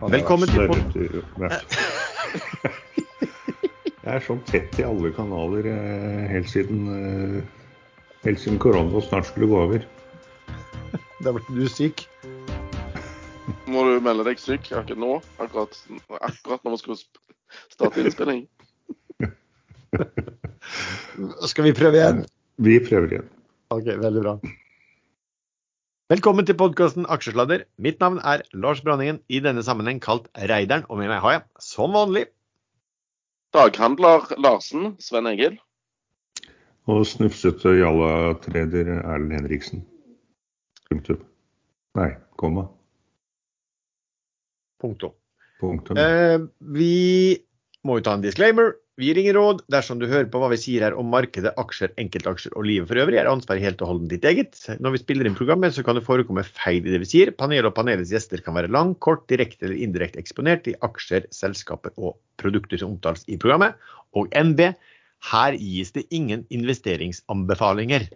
Velkommen til podkasten. Jeg er sånn tett i alle kanaler eh, helt siden, eh, helt siden korona snart skulle gå over. Da ble du syk? Må du melde deg syk akkurat nå? Akkurat, akkurat når vi skal starte innspilling? skal vi prøve igjen? Vi prøver igjen. OK, veldig bra. Velkommen til podkasten Aksjesladder. Mitt navn er Lars Branningen, i denne sammenheng kalt Reideren, og med meg har jeg, som vanlig Daghandler Larsen, Sven Egil. Og snufsete jalla-trader Erlend Henriksen. Punktum. Nei, komma. Punktum. Punktum. Eh, vi må jo ta en disclaimer. Vi gir ingen råd dersom du hører på hva vi sier her om markedet, aksjer, enkeltaksjer og livet for øvrig. er ansvaret helt og holdent ditt eget. Når vi spiller inn programmet, så kan det forekomme feil i det vi sier. Panelet og panelets gjester kan være lang, kort, direkte eller indirekte eksponert i aksjer, selskaper og produkter som omtales i programmet. Og NB, her gis det ingen investeringsanbefalinger.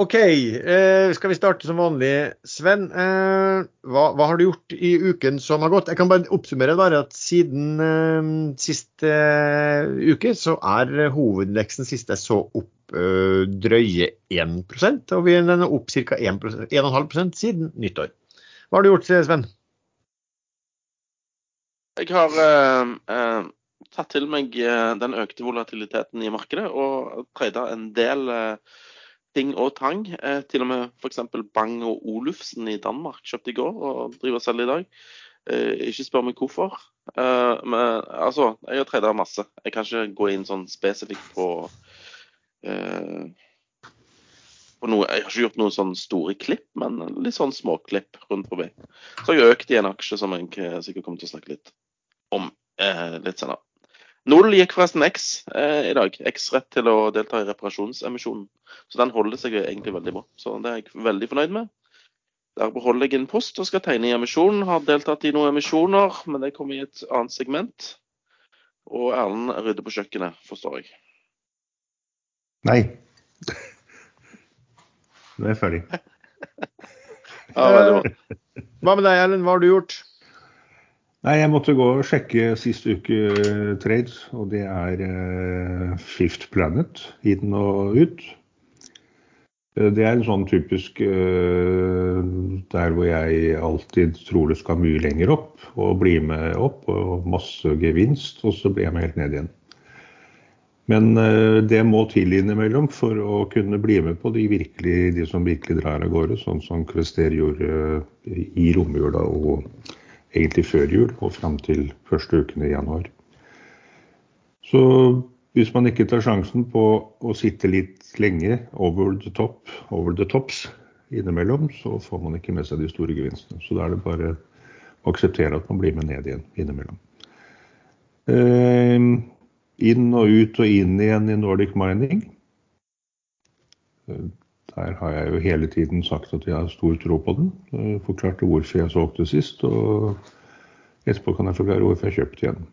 OK, eh, skal vi starte som vanlig. Sven, eh, hva, hva, har du gjort i uken som har gått? Jeg kan bare oppsummere bare at siden eh, sist eh, uke så er hovedindeksen siste så opp eh, drøye 1% og vi er opp ca. 1,5% siden nyttår. Hva har du gjort, Sven? Jeg har eh, tatt til meg den økte volatiliteten i markedet og trada en del eh, ting og tang. Eh, til og med f.eks. Bang og Olufsen i Danmark kjøpte i går og driver selger i dag. Eh, ikke spør meg hvorfor. Eh, men altså, jeg har treda masse. Jeg kan ikke gå inn sånn spesifikt på, eh, på noe. Jeg har ikke gjort noen sånn store klipp, men litt sånn småklipp rundt forbi. Så jeg har økt i en aksje som jeg sikkert kommer til å snakke litt om eh, litt senere. Null gikk forresten X eh, i dag. X rett til å delta i reparasjonsemisjonen. Så den holder seg egentlig veldig bra. Så det er jeg veldig fornøyd med. Der beholder jeg en post og skal tegne i emisjonen. Har deltatt i noen emisjoner, men det kommer i et annet segment. Og Erlend rydder på kjøkkenet, forstår jeg. Nei. Nå er jeg ferdig. ja, veldig bra. Hva med deg, Erlend? Hva har du gjort? Nei, jeg måtte gå og sjekke sist uke uh, trades, og det er uh, Fifth Planet inn og ut. Uh, det er en sånn typisk der hvor jeg alltid tror det skal mye lenger opp, og bli med opp, og masse gevinst, og så blir jeg med helt ned igjen. Men det må til innimellom for å kunne bli med på de, virkelig, de som virkelig drar av gårde, sånn som Kvester gjorde i romjula og egentlig før jul og fram til første uken i januar. Så hvis man ikke tar sjansen på å sitte litt lenge over the top, over the tops innimellom, så får man ikke med seg de store gevinstene. Så da er det bare å akseptere at man blir med ned igjen innimellom. Eh, inn og ut og inn igjen i Nordic Mining. Der har jeg jo hele tiden sagt at jeg har stor tro på den. Jeg forklarte hvorfor jeg solgte sist, og etterpå kan jeg forklare hvorfor jeg kjøpte igjen.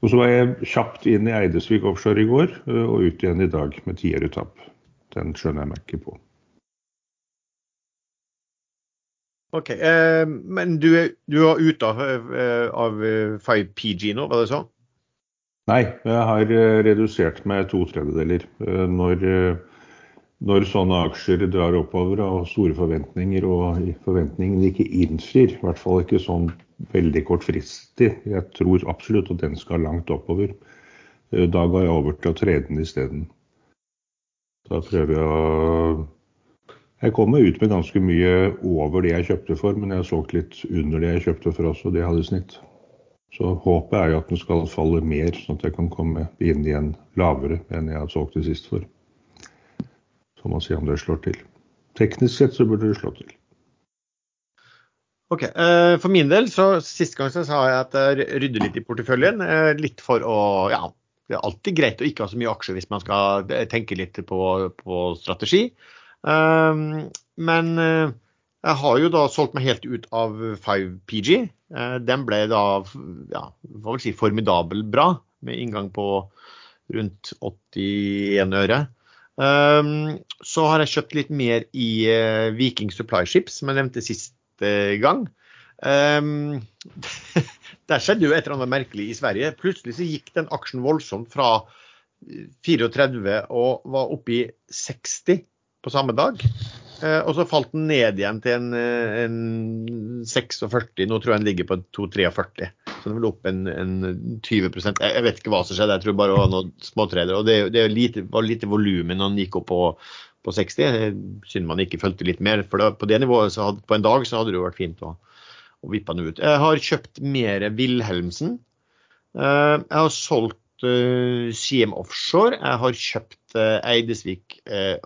Og så var jeg kjapt inn i Eidesvik offshore i går, og ut igjen i dag med tieretapp. Den skjønner jeg meg ikke på. OK. Eh, men du, du er ute av, eh, av 5PG nå, var det sånn? Nei, jeg har eh, redusert med to tredjedeler. Eh, når når sånne aksjer drar oppover og store forventninger, og forventningene ikke innfrir, i hvert fall ikke sånn veldig kortfristig. Jeg tror absolutt at den skal langt oppover. Eh, da går jeg over til å trede den isteden. Da prøver jeg å Jeg kommer ut med ganske mye over det jeg kjøpte for, men jeg har solgt litt under det jeg kjøpte for også, det hadde snitt. Så håpet er jo at den skal falle mer, sånn at jeg kan komme inn igjen lavere enn jeg har solgt det sist for. Så man se om det slår til. Teknisk sett så burde det slå til. Ok, eh, For min del, så sist gang så sa jeg at jeg rydder litt i porteføljen. Eh, litt for å Ja, det er alltid greit å ikke ha så mye aksjer hvis man skal eh, tenke litt på, på strategi. Men jeg har jo da solgt meg helt ut av 5PG. Den ble da ja, hva vil si formidabel bra, med inngang på rundt 81 øre. Um, så har jeg kjøpt litt mer i uh, Viking Supply Ships, som jeg nevnte sist siste gang. Um, der skjedde jo et eller annet merkelig i Sverige. Plutselig så gikk den aksjen voldsomt fra 34 og var oppe i 60 på samme dag. Uh, og så falt den ned igjen til en, en 46. Nå tror jeg den ligger på 2,43. Så den vil opp en, en 20 jeg, jeg vet ikke hva som skjedde, jeg tror bare det var noen småtredere. Og det, det lite, var lite volum når den gikk opp på, på 60. Synd man ikke fulgte litt mer. For da, på det nivået, hadde, på en dag, så hadde det jo vært fint å å vippa den ut. Jeg har kjøpt mer Wilhelmsen. Eh, jeg har solgt CM Offshore. Jeg har kjøpt eh, Eidesvik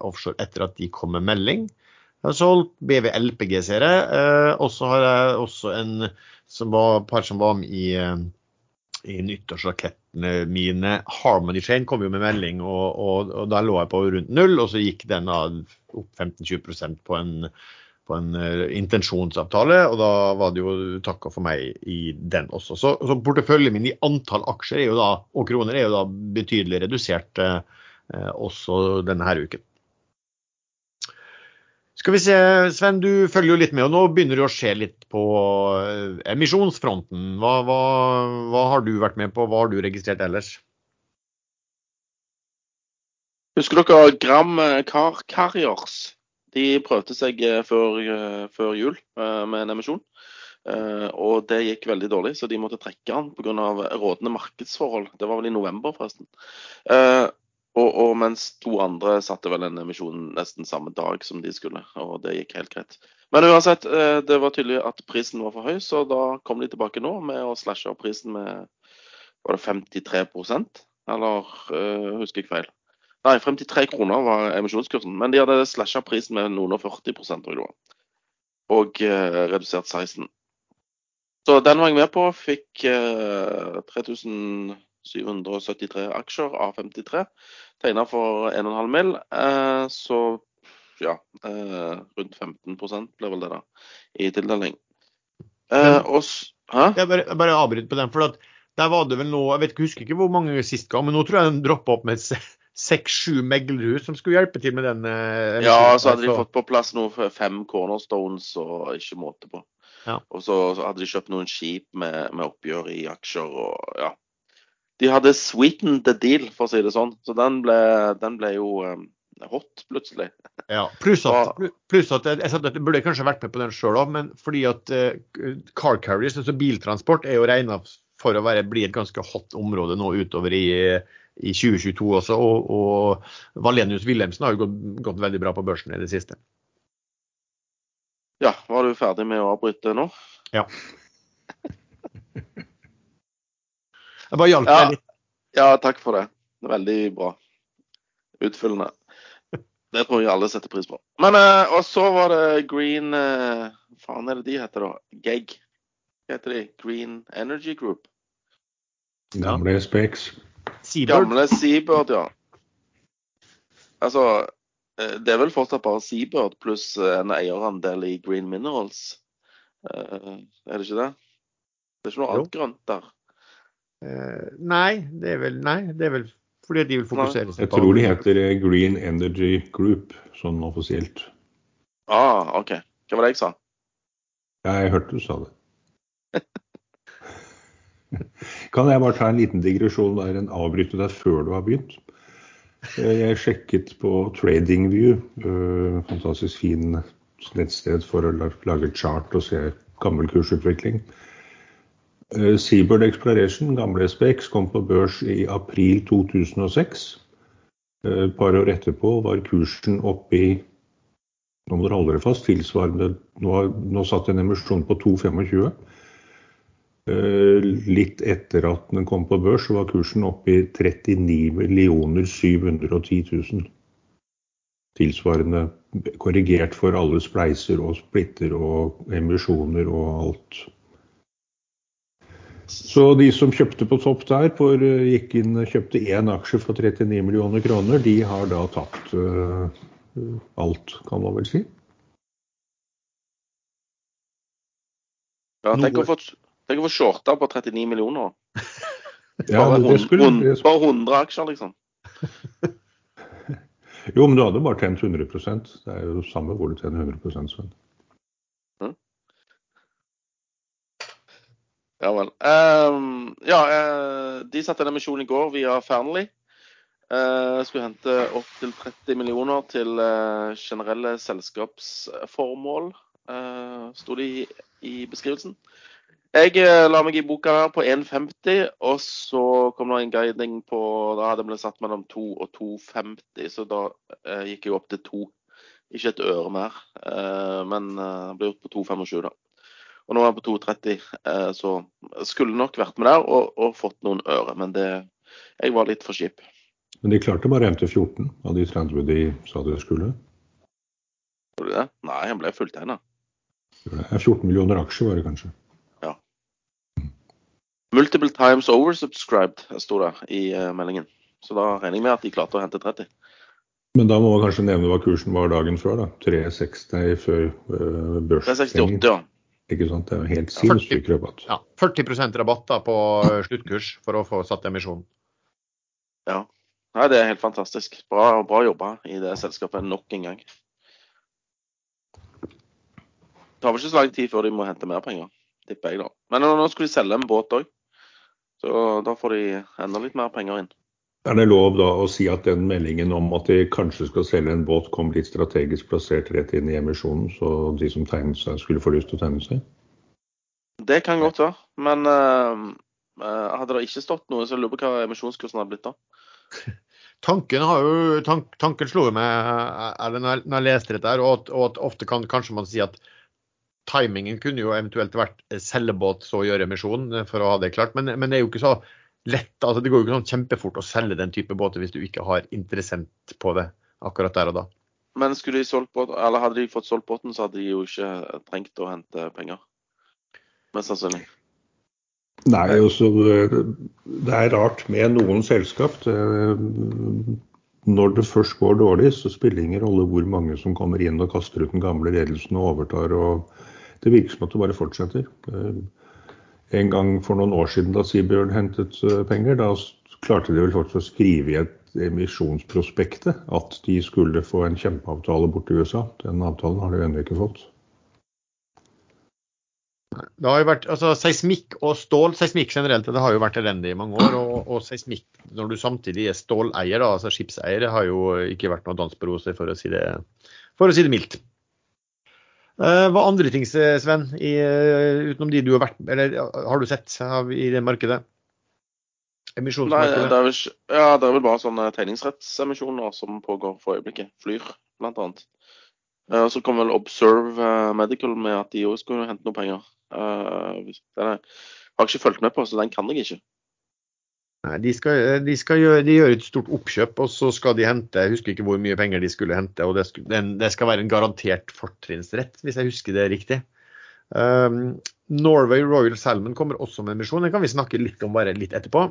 Offshore etter at de kom med melding. Jeg har solgt BV LPG-serie. jeg. Og så har jeg også en som var, par som var med i, i nyttårsrakettene mine. Harmony Chain kom jo med melding, og, og, og da lå jeg på rundt null. Og så gikk den opp 15-20% på en på en uh, intensjonsavtale, og da var det jo takka for meg i den også. Så, så porteføljen min i antall aksjer da, og kroner er jo da betydelig redusert uh, også denne her uken. Skal vi se, Sven, du følger jo litt med, og nå begynner det å skje litt på uh, emisjonsfronten. Hva, hva, hva, har du vært med på, hva har du registrert ellers? Husker dere Gram Car Carriers? De prøvde seg eh, før, eh, før jul eh, med en emisjon. Og det gikk veldig dårlig, så de måtte trekke den pga. rådende markedsforhold. Det var vel i november, forresten. Og, og, mens to andre satte vel en emisjon nesten samme dag som de skulle, og det gikk helt greit. Men uansett, eh, det var tydelig at prisen var for høy, så da kom de tilbake nå med å slashe opp prisen med var det 53 eller øh, husker jeg feil? Nei, 53 kroner var emisjonskursen, men de hadde slasha prisen med noen og 40 tror jeg. Og øh, redusert 16. Så den var jeg med på. Fikk øh, 3000 773 aksjer, A53, tegnet for 1,5 mill. Eh, så ja, eh, rundt 15 ble vel det, da, i tildeling. Eh, men, jeg bare, bare avbryter på den. for at der var det vel nå, jeg vet ikke, husker ikke hvor mange sist gang, men nå tror jeg den droppa opp med seks-sju meglerhus som skulle hjelpe til med den. Eh, ja, så hadde de altså- fått på plass nå fem cornerstones og ikke måte på. Ja. Og så, så, hadde de kjøpt noen skip med, med oppgjør i aksjer og ja. De hadde sweetened the deal, for å si det sånn. Så den ble, den ble jo um, hot plutselig. Ja, Pluss at, plus at jeg, jeg, jeg, burde kanskje vært med på den sjøl òg, men fordi at uh, car carriers, altså biltransport, er jo regna for å være, bli et ganske hot område nå utover i i 2022 også. Og, og Valenius Wilhelmsen har jo gått, gått, veldig bra på børsen i det siste. Ja, var du ferdig med å avbryte nå? Ja. Jeg bare hjalp ja, deg litt. Ja, takk for det. det er veldig bra. Utfyllende. Det tror jeg alle setter pris på. Men uh, Og så var det Green uh, Faen er det de heter, da? GEG. Hva heter de? Green Energy Group? Gamle Specs. Seabird. Gamle Seabird, ja. Altså, eh, det er vel fortsatt bare Seabird pluss en eierandel i Green Minerals. Eh, er det ikke det? Det er ikke noe annet grønt der? Nei, det er vel, nei, det er vel fordi de vil fokusere seg på Jeg tror de heter Green Energy Group, sånn offisielt. Ah, OK. Hva var det jeg sa? Ja, jeg hørte du sa det. Kan jeg bare ta en liten digresjon der, en avbryte deg før du har begynt? Eh, jeg sjekket på TradingView, eh, fantastisk fin nettsted for å lage chart og se gammel kursutvikling. Eh, Seabird Exploration, gamle SPX, kom på børs i april 2006. Et par år etterpå var kursen oppe i nå må dere holde dere fast, tilsvarende Nå, nå satt en emisjon på 2,25. Eh, litt etter at den kom på børs, så var kursen oppe i 39 710 000. Tilsvarende korrigert for alle spleiser og splitter og emisjoner og alt. Så de som kjøpte på topp der, for, eh, gikk inn og kjøpte én aksje for 39 millioner kroner, de har da tapt uh, alt, kan man vel si. Ja, tenk å få Tenk å få shorta på 39 millioner. Ja, bare, det skulle, det skulle... bare 100 aksjer, liksom. jo, men du hadde bare tjent 100% Det er jo samme hvor du tjener 100% Sven. Ja vel. Um, ja, eh, de satte en emisjon i går via Fearnley. Uh, skulle hente opptil 30 millioner til uh, generelle selskapsformål, uh, sto det i, i beskrivelsen. Jeg uh, la meg i boka her på 1,50, og så kom det en guiding på Da hadde ble satt mellom 2 og 2,50, så da gikk jeg opp til 2. Ikke et øre mer, men ble gjort på 2,25 da. Og nå er jeg på 2,30, eh, så skulle nok vært med der og, og fått noen øre, men det, jeg var litt for kjip. Men de klarte bare hjem til 14 av de 30 de sa de skulle. Gjorde de det? Nei, han ble fulltegna. Det er 14 millioner aksjer var det kanskje. Ja. Multiple times oversubscribed, sto det i eh, meldingen. Så da regner jeg med at de klarte å hente 30. Men da må man kanskje nevne hva kursen var dagen før. da. 360 før uh, børsstenging. 368, ja. Ikke sant? Det er jo helt Ja, 40. sinnssyk rabatt. Ja, 40% rabatt da på eh, sluttkurs for å få satt emisjonen. ja. Nei, det er helt fantastisk. Bra, bra jobba i det selskapet nok en gang. Det tar vel ikke så lang tid før de må hente mer penger, tipper jeg da. Men nå, nå skulle de selge en båt òg, så da får de enda litt mer penger inn. Er det lov da å si at den meldingen om at de kanskje skal selge en båt, kom litt strategisk plassert rett inn i emisjonen, så de som tegnet seg, skulle få lyst til å tegne seg? Det kan godt være, men eh, eh, hadde det ikke stått noe, så lurer jeg på hva emisjonskursen hadde blitt da. Tanken, har jo, tank, tanken slo meg eller når, jeg, når jeg leste dette, her, og at, og at ofte kan kanskje man si at timingen kunne jo eventuelt vært selgebåt, så gjøre emisjon, eh, for å ha det klart. Men, men det er jo ikke så lett. altså Det går jo ikke sånn kjempefort å selge den type båter hvis du ikke har interessent på det akkurat der og da. Men skulle de solgt båt, eller hadde de fått solgt båten, så hadde de jo ikke trengt å hente penger. Mest sannsynlig. Nei, altså, det er rart med noen selskap. Det, når det først går dårlig, så spiller det ingen rolle hvor mange som kommer inn og kaster ut den gamle ledelsen og overtar. og Det virker som at det bare fortsetter. En gang for noen år siden da Sibjørn hentet eh, penger, da klarte de vel faktisk å skrive i et emisjonsprospektet at de skulle få en kjempeavtale borte i USA. Den avtalen har de ennå ikke fått. Det har jo vært, altså Seismikk og stål, seismikk generelt, det har jo vært elendig i mange år. Og, og seismikk, når du samtidig er ståleier, da, altså skipseier, har jo ikke vært noe dans på roser, for å si det, for å si det mildt. Eh, hva andre ting, Sven, i, eh, utenom de du har vært eller har du sett i det markedet? Nei, det er vel, ja, det er vel bare sånne tegningsrettsemisjoner som pågår for øyeblikket. Flyr, annet. Eh, Og så kom vel Observe Medical med at de òg skulle hente noe penger. Den har jeg ikke fulgt med på, så den kan jeg ikke. Nei, de, skal, de, skal gjøre, de gjør et stort oppkjøp, og så skal de hente Jeg husker ikke hvor mye penger de skulle hente. og Det, den, det skal være en garantert fortrinnsrett, hvis jeg husker det riktig. Um, Norway Royal Salmon kommer også med emisjon. Den kan vi snakke litt om bare litt etterpå.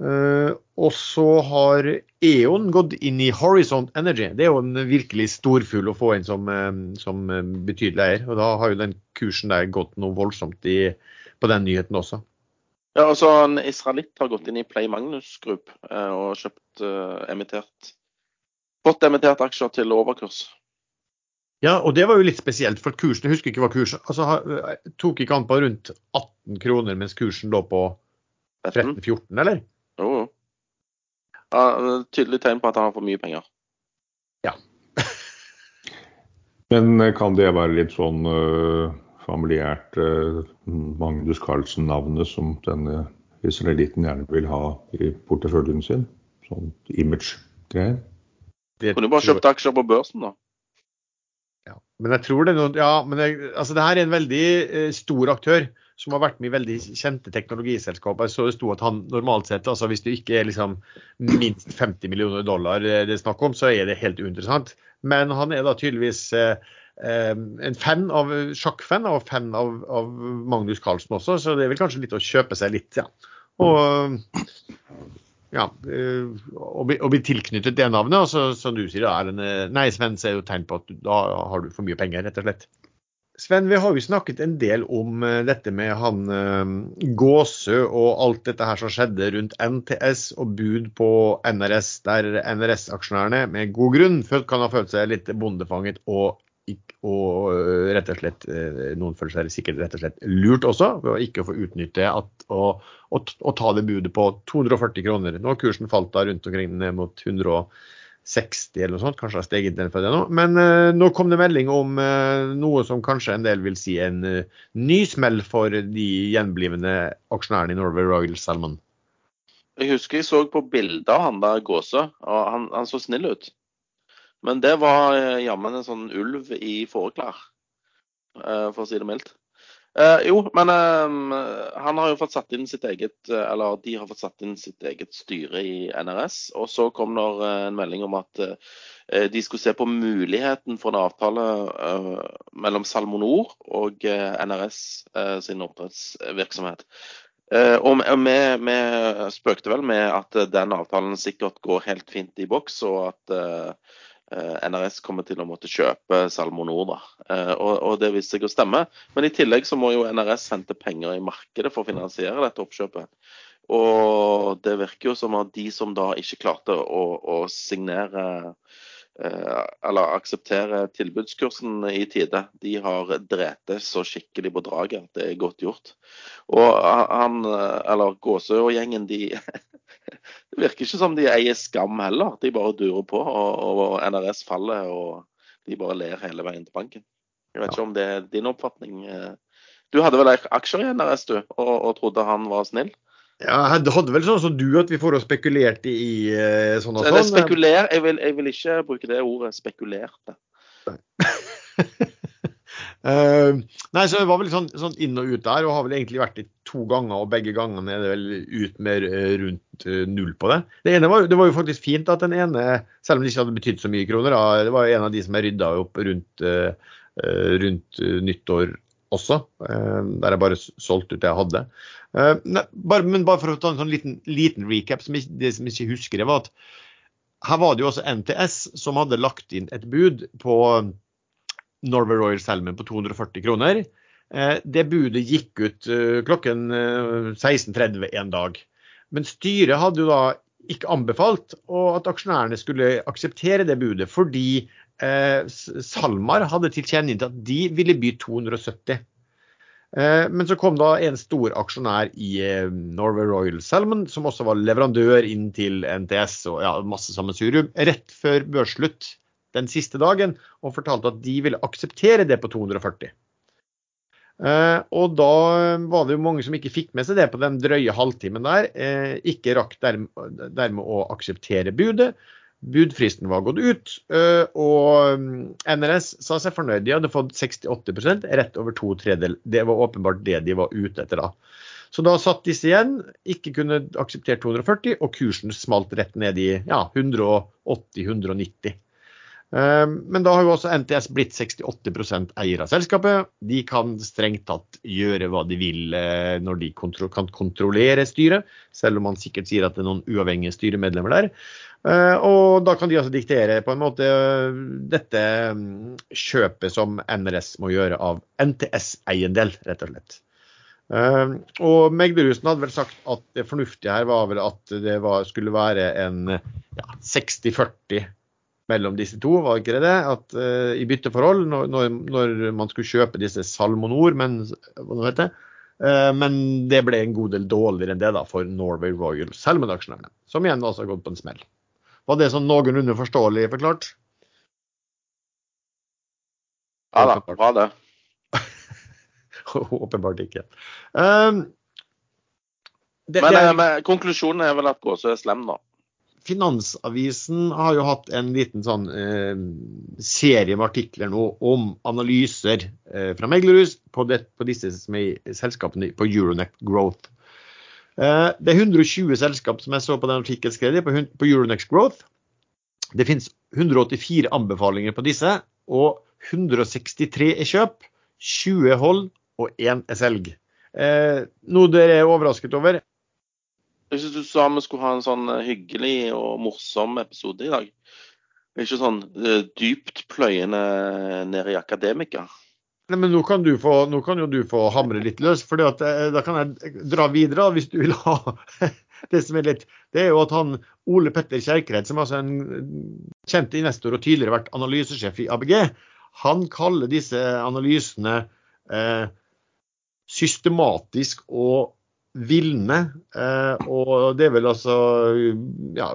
Uh, og så har E.ON gått inn i Horizon Energy. Det er jo en virkelig storfugl å få inn som, um, som betydelig eier. Og da har jo den kursen der gått noe voldsomt i, på den nyheten også. Ja, og så En israelitt har gått inn i Play Magnus Group eh, og kjøpt eh, emittert fått emittert aksjer til overkurs. Ja, og det var jo litt spesielt, for kursen, jeg husker ikke hva kursen altså, Tok ikke han på rundt 18 kroner, mens kursen lå på 13. 13-14, eller? Jo, jo. Ja, tydelig tegn på at han har for mye penger. Ja. Men eh, kan det være litt sånn eh, familiært eh, Magnus Carlsen-navnet som denne israelitten gjerne vil ha i porteføljen sin? Sånn image-greier? Kunne bare kjøpt aksjer på børsen, da. Ja, men jeg tror det er noe, ja, men jeg, altså det her er en veldig eh, stor aktør som har vært med i veldig kjente teknologiselskaper. Så det sto at han normalt sett, altså hvis det ikke er liksom minst 50 millioner dollar eh, det er snakk om, så er det helt uinteressant. Men han er da tydeligvis eh, en fan av sjakkfan og fan av, av Magnus Carlsen også, så det er vel kanskje litt å kjøpe seg litt, ja. Og ja, og, bli, og bli tilknyttet det navnet, og så, som du sier, da, en, eh, nei, Sven, så er jo tegn på at da har du for mye penger, rett og slett. Sven, vi har jo snakket en del om eh, dette med han eh, Gåsø og alt dette her som skjedde rundt NTS og bud på NRS, der NRS-aksjonærene med god grunn kan ha følt seg litt bondefanget og og rett og slett noen føler seg sikkert rett og slett lurt også, ved å ikke få utnytte at, å, å, å ta det budet på 240 kroner. Nå har kursen falt da rundt omkring ned mot 160 eller noe sånt, kanskje har steget den for det nå. Men uh, nå kom det melding om uh, noe som kanskje en del vil si en uh, ny smell for de gjenblivende aksjonærene i Norway Royal Salmon. Jeg husker jeg så på bilder av han der gåsa, og han, han så snill ut. Men det var eh, jammen en sånn ulv i fåreklær, eh, for å si det mildt. Eh, jo, men eh, han har jo fått satt inn sitt eget Eller de har fått satt inn sitt eget styre i NRS. Og så kom det eh, en melding om at eh, de skulle se på muligheten for en avtale mellom Salmonor og NRS sin oppdrettsvirksomhet. og vi, vi, spøkte vel med at den avtalen sikkert går helt fint i boks, og at Eh, NRS kommer til å måtte kjøpe Salmonor. da, eh, og, og Det viste seg å stemme. Men i tillegg så må jo NRS hente penger i markedet for å finansiere dette oppkjøpet. Og det virker jo som at de som da ikke klarte å, å signere eh, eller akseptere tilbudskursen i tide, de har drept så skikkelig på draget at det er godt gjort. Og han, eller Gåsø og gjengen, de det virker ikke som de eier skam heller. De bare durer på, og, og NRS faller, og de bare ler hele veien til banken. Jeg vet ikke om det er din oppfatning. Du hadde vel aksjer i NRS, du, og, og trodde han var snill? Ja, jeg hadde vel sånn som du, at vi får oss spekulert i eh, sånn og sånn? Spekuler, jeg vil, jeg vil ikke bruke det ordet spekulerte. Uh, nei, så Det var vel sånn, sånn, inn og ut der, og har vel egentlig vært i to ganger. Og begge gangene er det vel ut med uh, rundt uh, null på det. Det ene var, det var jo faktisk fint at den ene, selv om det ikke hadde betydd så mye kroner, da, det var jo en av de som jeg rydda opp rundt, rundt nyttår også. der jeg bare solgte ut det jeg hadde. Nei, bare, men bare for å ta en sånn liten, liten recap, som ikke, det som ikke husker det, var at her var det jo også NTS som hadde lagt inn et bud på Norway Royal Salmon på 240 kroner. Eh, det budet gikk ut eh, klokken 16.30 eh, en dag. Men styret hadde jo da ikke anbefalt at aksjonærene skulle akseptere det budet, fordi SalMar hadde tilkjennegitt at de ville by 270. Men så kom da en stor aksjonær i Norway Royal Salmon, som også var leverandør inn til NTS og ja, masse sammensurium, rett før børsslutt den siste dagen og fortalte at de ville akseptere det på 240. Eh, og da var det jo mange som ikke fikk med seg det på den drøye halvtimen der. Eh, ikke rakk dermed, dermed å akseptere budet. Budfristen var gått ut, eh, og mm, NRS sa seg fornøyd. De hadde fått 68% rett over to tredjedeler. Det var åpenbart det de var ute etter da. Så da satt disse igjen, ikke kunne akseptert 240, og kursen smalt rett ned i ja, 180-190. Ehm, men da har jo også NTS blitt 68 eier av selskapet. De kan strengt tatt gjøre hva de vil eh, når de kan kontrollere styret, selv om man sikkert sier at det er noen uavhengige styremedlemmer der. Eh, og da kan de altså diktere på en måte dette mm, kjøpet som NRS må gjøre av NTS-eiendel, rett og slett. Og Megderhusen hadde vel sagt at det fornuftige her var vel at det var, skulle være en ja, 60-40 mellom disse to, var ikke det det? At uh, I bytteforhold, når, når, man skulle kjøpe disse Salmonor, men, hva det, uh, men det ble en god del dårligere enn det da for Norway Royal Salmon-aksjonærene, som igjen også har gått på en smell. Var det sånn noenlunde forståelig forklart? Ja da, var det. Åpenbart ikke. Um, det, men, det er, men, konklusjonen er vel at Gåsø er slem, da? Finansavisen har jo hatt en liten sånn eh, serie med artikler nå om analyser eh, fra meglerhus på, det, på, disse selskapene på Euronext Growth. Eh, det er 120 selskap som jeg så på den artikkelskrevet på, på Euronext Growth. Det finnes 184 anbefalinger på disse, og 163 er kjøp, 20 hold og 1 er selg. Eh, noe dere er overrasket over, jeg syns du sa vi skulle ha en sånn eh, hyggelig og morsom episode i dag. Ikke sånn uh, dypt pløyende ned i akademika. Nei, men nå kan, få, nå kan, jo du få hamre litt løs, for eh, da kan jeg dra videre hvis du vil ha det som er litt Det er jo at han Ole Petter Kjerkred, som er altså en kjent investor og tidligere vært analysesjef i ABG, Han kaller disse analysene eh, systematisk og vilne. Eh, og det er vel altså ja,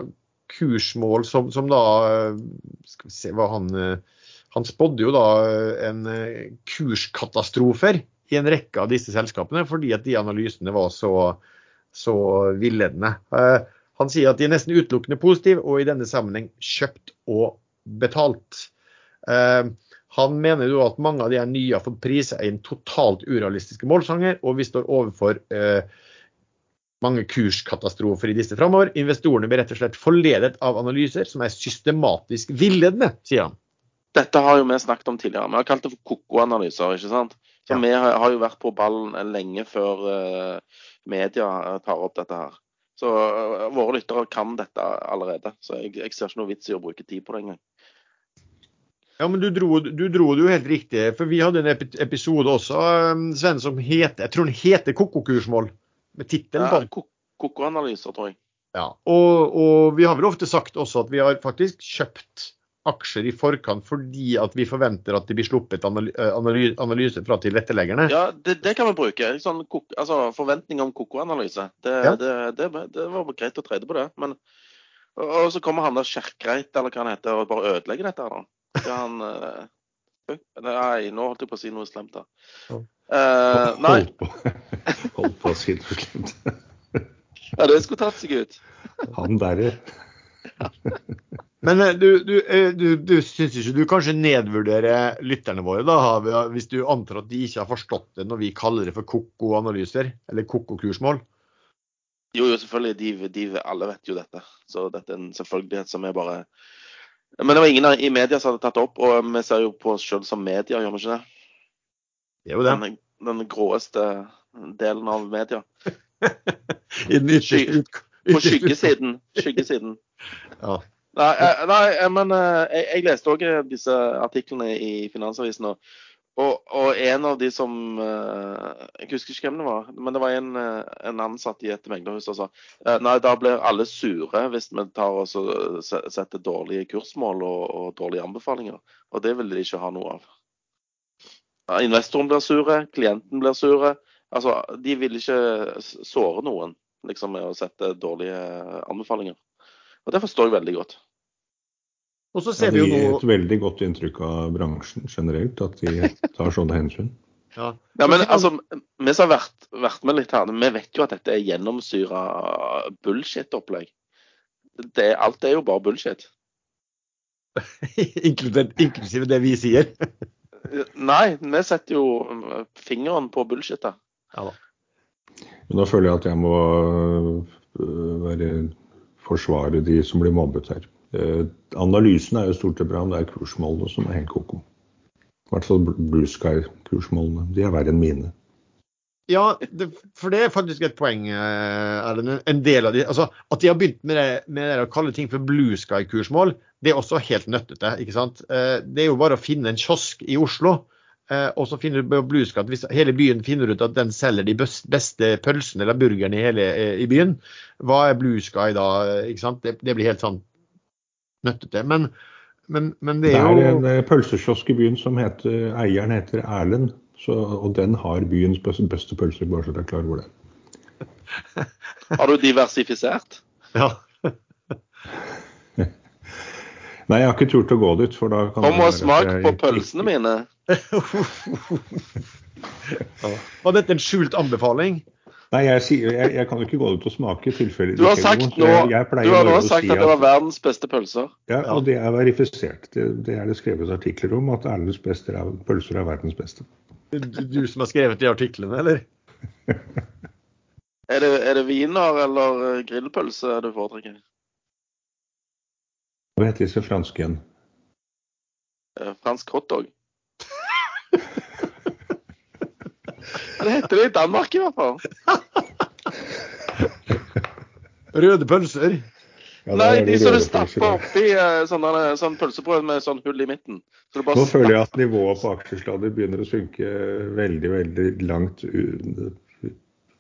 kursmål som, som, da Skal vi se hva han Han spådde jo da en kurskatastrofer i en rekke av disse selskapene fordi at de analysene var så, så villedende. Han sier at de er nesten utelukkende positive og i denne sammenheng kjøpt og betalt. Han mener jo at mange av de nye har fått priser inn totalt urealistiske målsanger, og vi står overfor eh, mange kurskatastrofer i disse framover. Investorene blir rett og slett forledet av analyser som er systematisk villedende, sier han. Dette har jo vi snakket om tidligere. Vi har kalt det for koko-analyser. ikke sant? Så ja. Vi har jo vært på ballen lenge før uh, media tar opp dette her. Så uh, våre lyttere kan dette allerede. Så jeg, jeg ser ikke noe vits i å bruke tid på det engang. Ja, men du dro, du dro, det jo helt riktig. For vi hadde en episode også, um, Sven, som heter Jeg tror den heter Koko-kursmål. Med tittelen på den. Koko-analyser, tror jeg. Ja, og, og, vi har vel ofte sagt også at vi har faktisk kjøpt aksjer i forkant fordi at vi forventer at det blir sluppet analyse, analyse fra tilretteleggerne. Ja, det, det kan vi bruke. Sånn, altså, forventning om koko-analyse. Det, ja. det, det, var greit å trede på det. Men, og så kommer han der Skjerkreit, eller hva han heter, og bare ødelegger dette. da. Skal han uh, Nei, nå holdt jeg på å si noe slemt, da. Uh, nei. Holdt på, holdt på å si noe slemt. ja, det skulle tatt seg ut. Han derre. Men du, du, du, du syns ikke du kanskje nedvurderer lytterne våre, da, hvis du antar at de ikke har forstått det når vi kaller det for koko-analyser, eller koko-kursmål? Jo, jo, selvfølgelig. De, de, alle vet jo dette. Så dette er en selvfølgelighet som er bare men det var ingen i media som hadde tatt det opp, og vi ser jo på oss sjøl som media, gjør vi ikke det? Jo, det. Den, den gråeste delen av media. På skyggesiden. skyggesiden. Ja. Nei, eh, nei, eh, men eh, jeg, jeg leste òg disse artiklene i Finansavisen. Og, og, og, en av de som eh, Jeg husker ikke hvem det var, men det var en, eh, en ansatt i et meglerhus som sa eh, nei, da blir alle sure hvis vi tar og setter dårlige kursmål og, og, dårlige anbefalinger. Og det vil de ikke ha noe av. Investoren blir sure, klienten blir sure. Altså, de vil ikke såre noen liksom, med å sette dårlige anbefalinger. Og det forstår jeg veldig godt. Og så ser ja, vi jo nå... Det gir et veldig godt inntrykk av bransjen generelt, at de tar sånne hensyn. Ja. ja, men altså, Vi som har vært, vært, med litt her, vi vet jo at dette er gjennomsyra bullshit-opplegg. Alt er jo bare bullshit. Inklusive det vi sier? Nei, vi setter jo fingeren på bullshitet. Ja, men da føler jeg at jeg må øh, være, forsvare de som blir mobbet her. Eh, analysen er jo stort sett bra, men det er kursmålene som er helt ko-ko. I hvert fall Blue Sky-kursmålene. De er verre enn mine. Ja, det, for det er faktisk et poeng. Erlend. En del av de, altså At de har begynt med det, med det å kalle ting for Blue Sky-kursmål, det er også helt nøttete. ikke sant? Eh, det er jo bare å finne en kiosk i Oslo, eh, og så finner du Blue Sky hvis hele byen finner ut at den selger de beste pølsene eller burgerne i hele i byen, hva er Blue Sky da? ikke sant? Det, det blir helt sånn nøttete. Men, men, men det er jo Det er en eh, pølsekiosk i byen som heter Eieren heter Erlend. Så, og den har byens beste, beste pølser, bare så dere er klar over det. har du diversifisert? Ja. Nei, jeg har ikke turt å gå dit. for da kan Kom og smak på pølsene mine. Var dette en skjult anbefaling? Nei, jeg, jeg, jeg, kan jo ikke gå ut og smake tilfeldig. Du har, sagt nå, du har nå sagt si at det var verdens beste pølser. Ja, og det er verifisert. Det, det er det skrevet artikler om, at Erlends beste er, pølser er verdens beste. Du, du som har skrevet de artiklene, eller? er, det, er det viner eller eh, grillpølse du foretrekker? Hva heter disse franske igjen? Eh, fransk hotdog. Det heter det i Danmark i hvert fall. Røde pølser. Ja, Nei, de som du stapper oppi uh, sånn, sånn pølsebrød med sånn hull i midten. Så Nå føler jeg at nivået på aksjesladder begynner å synke veldig, veldig langt under.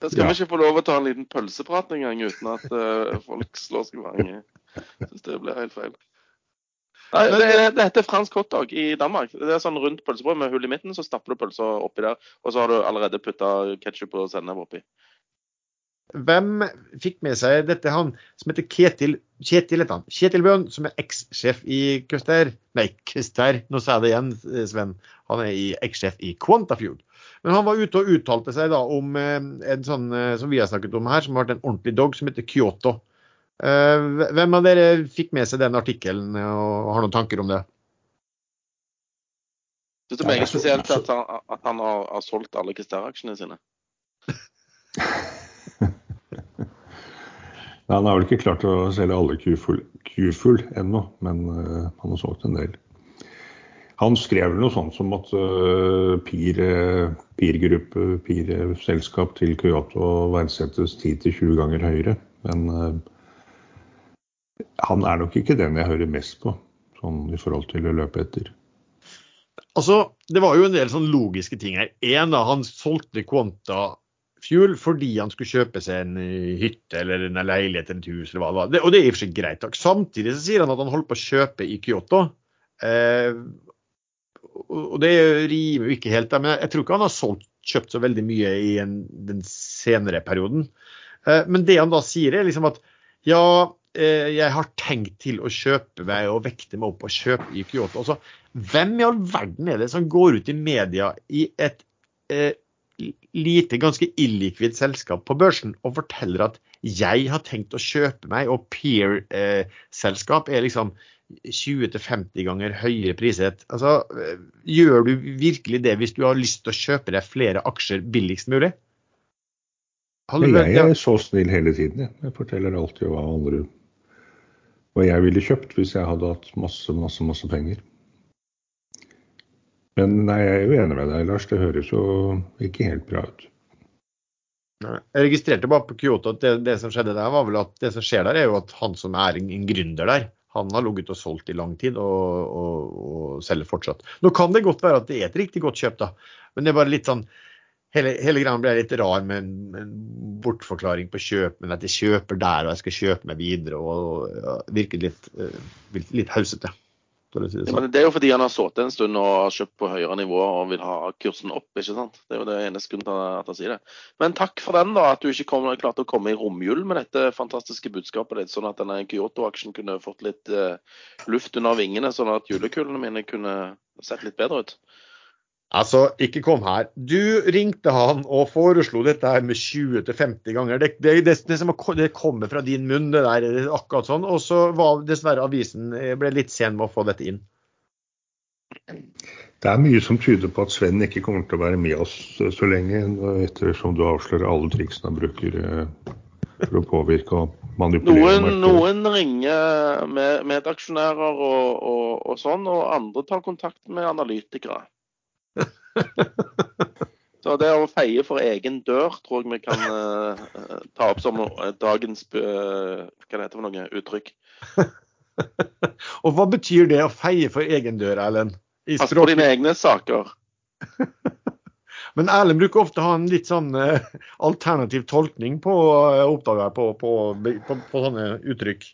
Da skal ja. vi ikke få lov å ta en liten pølseprat engang uten at uh, folk slår seg vrang. Syns det blir helt feil. Nei, det, det heter fransk hotdog i Danmark. Det er sånn rundt pølsebrød med hull i midten. Så stapper du pølsa oppi der, og så har du allerede putta ketsjup og sennep oppi. Hvem fikk med seg dette? Han som heter Ketil Kjetil heter han. Kjetil Bøhn, som er ekssjef i Custer. Nei, Custer, nå sa jeg det igjen, Sven. Han er i- ekssjef i Quantafuel. Men han var ute og uttalte seg da om eh, en sånn eh, som vi har snakket om her, som har vært en ordentlig dog, som heter Kyoto. Eh, hvem av dere fikk med seg den artikkelen og har noen tanker om det? Syns det er meget spesielt at han, at han har, har solgt alle Kister-aksjene sine. Nei, Han har vel ikke klart å selge alle Q-full Q-full ennå, men uh, han har solgt en del. Han skrev vel noe sånt som at uh, PIR-gruppe, PIR-gruppe, PIR-selskap til Kyoto verdsettes 10-20 ganger høyere. Men eh, han er nok ikke den jeg hører mest på, sånn i forhold til å løpe etter. Altså, Det var jo en del sånn logiske ting her. En da, Han solgte Quanta Fuel fordi han skulle kjøpe seg en eh, hytte eller en leilighet eller et hus. eller hva det var. Det, og det er i og for seg greit. takk. Samtidig så sier han at han holdt på å kjøpe i Kyoto. Eh, og det rimer jo ikke helt, men jeg tror ikke han har solgt, kjøpt så veldig mye i en, den senere perioden. Eh, men det han da sier, er liksom at ja, jeg har tenkt til å kjøpe meg og vekte meg opp og kjøpe i Kyoto. Altså, hvem i all verden er det som går ut i media i et eh, lite, ganske illikvidt selskap på børsen og forteller at jeg har tenkt å kjøpe meg, og peer-selskap er liksom 20-50 ganger høyere priset. Altså, eh, gjør du virkelig det hvis du har lyst til å kjøpe deg flere aksjer billigst mulig? Hallo, jeg er så snill hele tiden. Jeg forteller alltid hva andre hva jeg ville kjøpt hvis jeg hadde hatt masse, masse, masse penger. Men nei, jeg er jo enig med deg, Lars. Det høres jo ikke helt bra ut. Jeg registrerte bare på Kyoto at det, det som skjedde der, var vel at det som skjer der, er jo at han som er en, gründer der, han har ligget og solgt i lang tid og, og, og selger fortsatt. Nå kan det godt være at det er et riktig godt kjøp, da, men det er bare litt sånn Hele, hele greia ble litt rar med en, en bortforklaring på kjøp, men at jeg kjøper der og jeg skal kjøpe meg videre. og og Virker litt, uh, litt hausete. for si det Ja, sånn. det er jo fordi han har sittet en stund og har kjøpt på høyere nivå og vil ha kursen opp. ikke sant? Det er jo det eneste grunnen til at han sier det. Men takk for den, da, at du ikke kom, klarte å komme i romjul med dette fantastiske budskapet ditt, sånn at denne Kyoto-aksjen kunne fått litt uh, luft under vingene, sånn at julekulene mine kunne sett litt bedre ut. Altså, ikke kom her. Du ringte han og foreslo dette her med 20-50 ganger. Det, det, det, det, som det kommer fra din munn, det der. er Akkurat sånn. Og så var dessverre avisen eh, ble litt sen med å få dette inn. Det er mye som tyder på at Sven ikke kommer til å være med oss så lenge, ettersom du avslører alle triksene han bruker eh, for å påvirke og manipulere Noen, noen ringer med medaksjonærer og, og, og sånn, og andre tar kontakt med analytikere. Så det å feie for egen dør tror jeg vi kan eh, eh, ta opp som eh, dagens eh, hva det heter for noe uttrykk. Og hva betyr det å feie for egen dør, Erlend? Pass på dine egne saker. Men Erlend bruker ofte å ha en litt sånn eh, alternativ tolkning på, eh, oppdager på, på, på, på sånne uttrykk.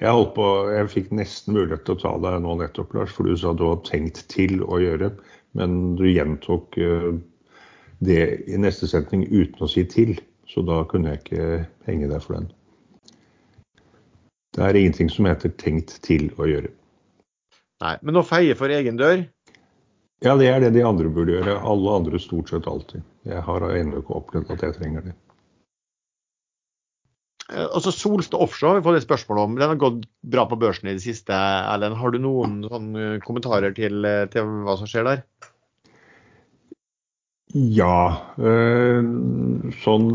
Jeg holdt på, jeg fikk nesten mulighet til å ta deg nå nettopp, Lars, for du sa du hadde tenkt til å gjøre, men du gjentok eh, det i neste setning uten å si til, så da kunne jeg ikke henge deg for den. Det er ingenting som heter tenkt til å gjøre. Nei, men å feie for egen dør Ja, det er det de andre burde gjøre. Alle andre stort sett alltid. Jeg har ennå ikke opplevd at jeg trenger det. Eh, Altså Solstad Offshore vi får det spørsmål om. Den har gått bra på børsen i det siste. Erlend, har du noen sånne kommentarer til, eh, til hva som skjer der? Ja. Sånn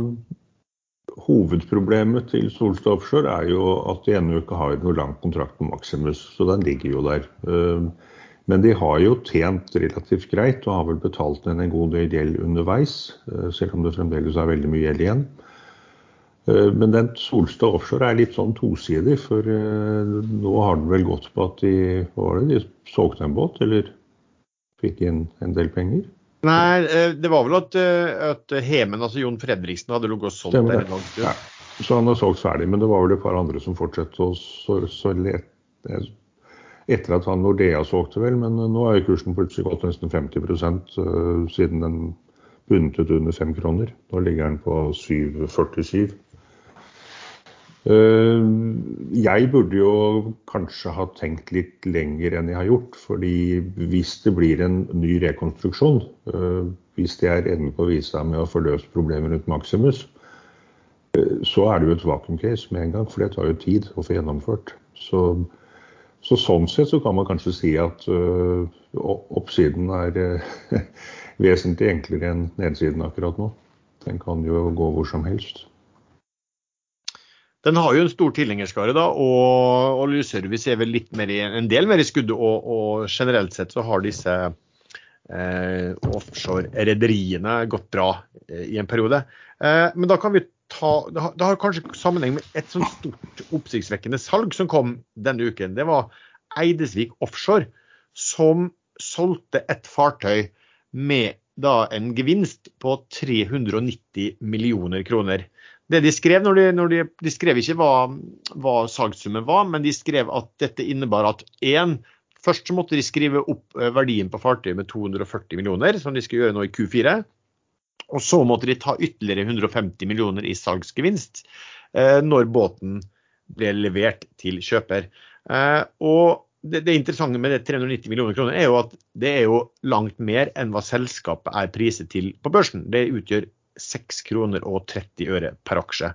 Hovedproblemet til Solstad Offshore er jo at de ennå ikke har noe lang kontrakt på Maximus, så den ligger jo der. Men de har jo tjent relativt greit og har vel betalt en god del gjeld underveis, selv om det fremdeles er veldig mye gjeld igjen. Uh, men den Solstad Offshore er litt sånn tosidig, for nå har den vel gått på at de, hva var det, de solgte en båt, eller fikk inn en del penger? Nei, eh, det var vel at, eh, at Hemen, altså Jon Fredriksen, hadde ligget og solgt Stemmer der en lang stund. Ja. Så han har solgt ferdig, men det var vel et par andre som fortsatte å så, så let, etter at han Nordea solgte, vel. Men nå har kursen plutselig gått nesten 50 uh, siden den bundet ut under fem kroner. Nå ligger den på 7,47. Eh, jeg burde jo kanskje ha tenkt litt lenger enn jeg har gjort. fordi hvis det blir en ny rekonstruksjon, eh, hvis det er enden på visa med å få løst problemet rundt Maximus, eh, så er det jo et vakuumcase med en gang, for det tar jo tid å få gjennomført. Så, så sånn sett så kan man kanskje si at oppsiden er vesentlig enklere enn nedsiden akkurat nå. Den kan jo gå hvor som helst. Den har jo en stor tilhengerskare, da, og oljeservice er vel litt mer i, en del mer i skuddet. Og, og, generelt sett så har disse eh, offshore-rederiene gått bra eh, i en periode. Eh, men da kan vi ta Det har, det har kanskje sammenheng med et sånt stort oppsiktsvekkende salg som kom denne uken. Det var Eidesvik Offshore som solgte et fartøy med da en gevinst på 390 millioner kroner. Det de skrev, når de, når de, de skrev ikke hva, hva salgssummen var, men de skrev at dette innebar at én Først så måtte de skrive opp eh, verdien på fartøyet med 240 millioner, som de skal gjøre nå i Q4. Og så måtte de ta ytterligere 150 millioner i salgsgevinst eh, når båten ble levert til kjøper. Eh, og det, det, interessante med det 390 millioner kroner er jo at det er jo langt mer enn hva selskapet er priset til på børsen. Det utgjør 6 kroner og 30 øre per aksje.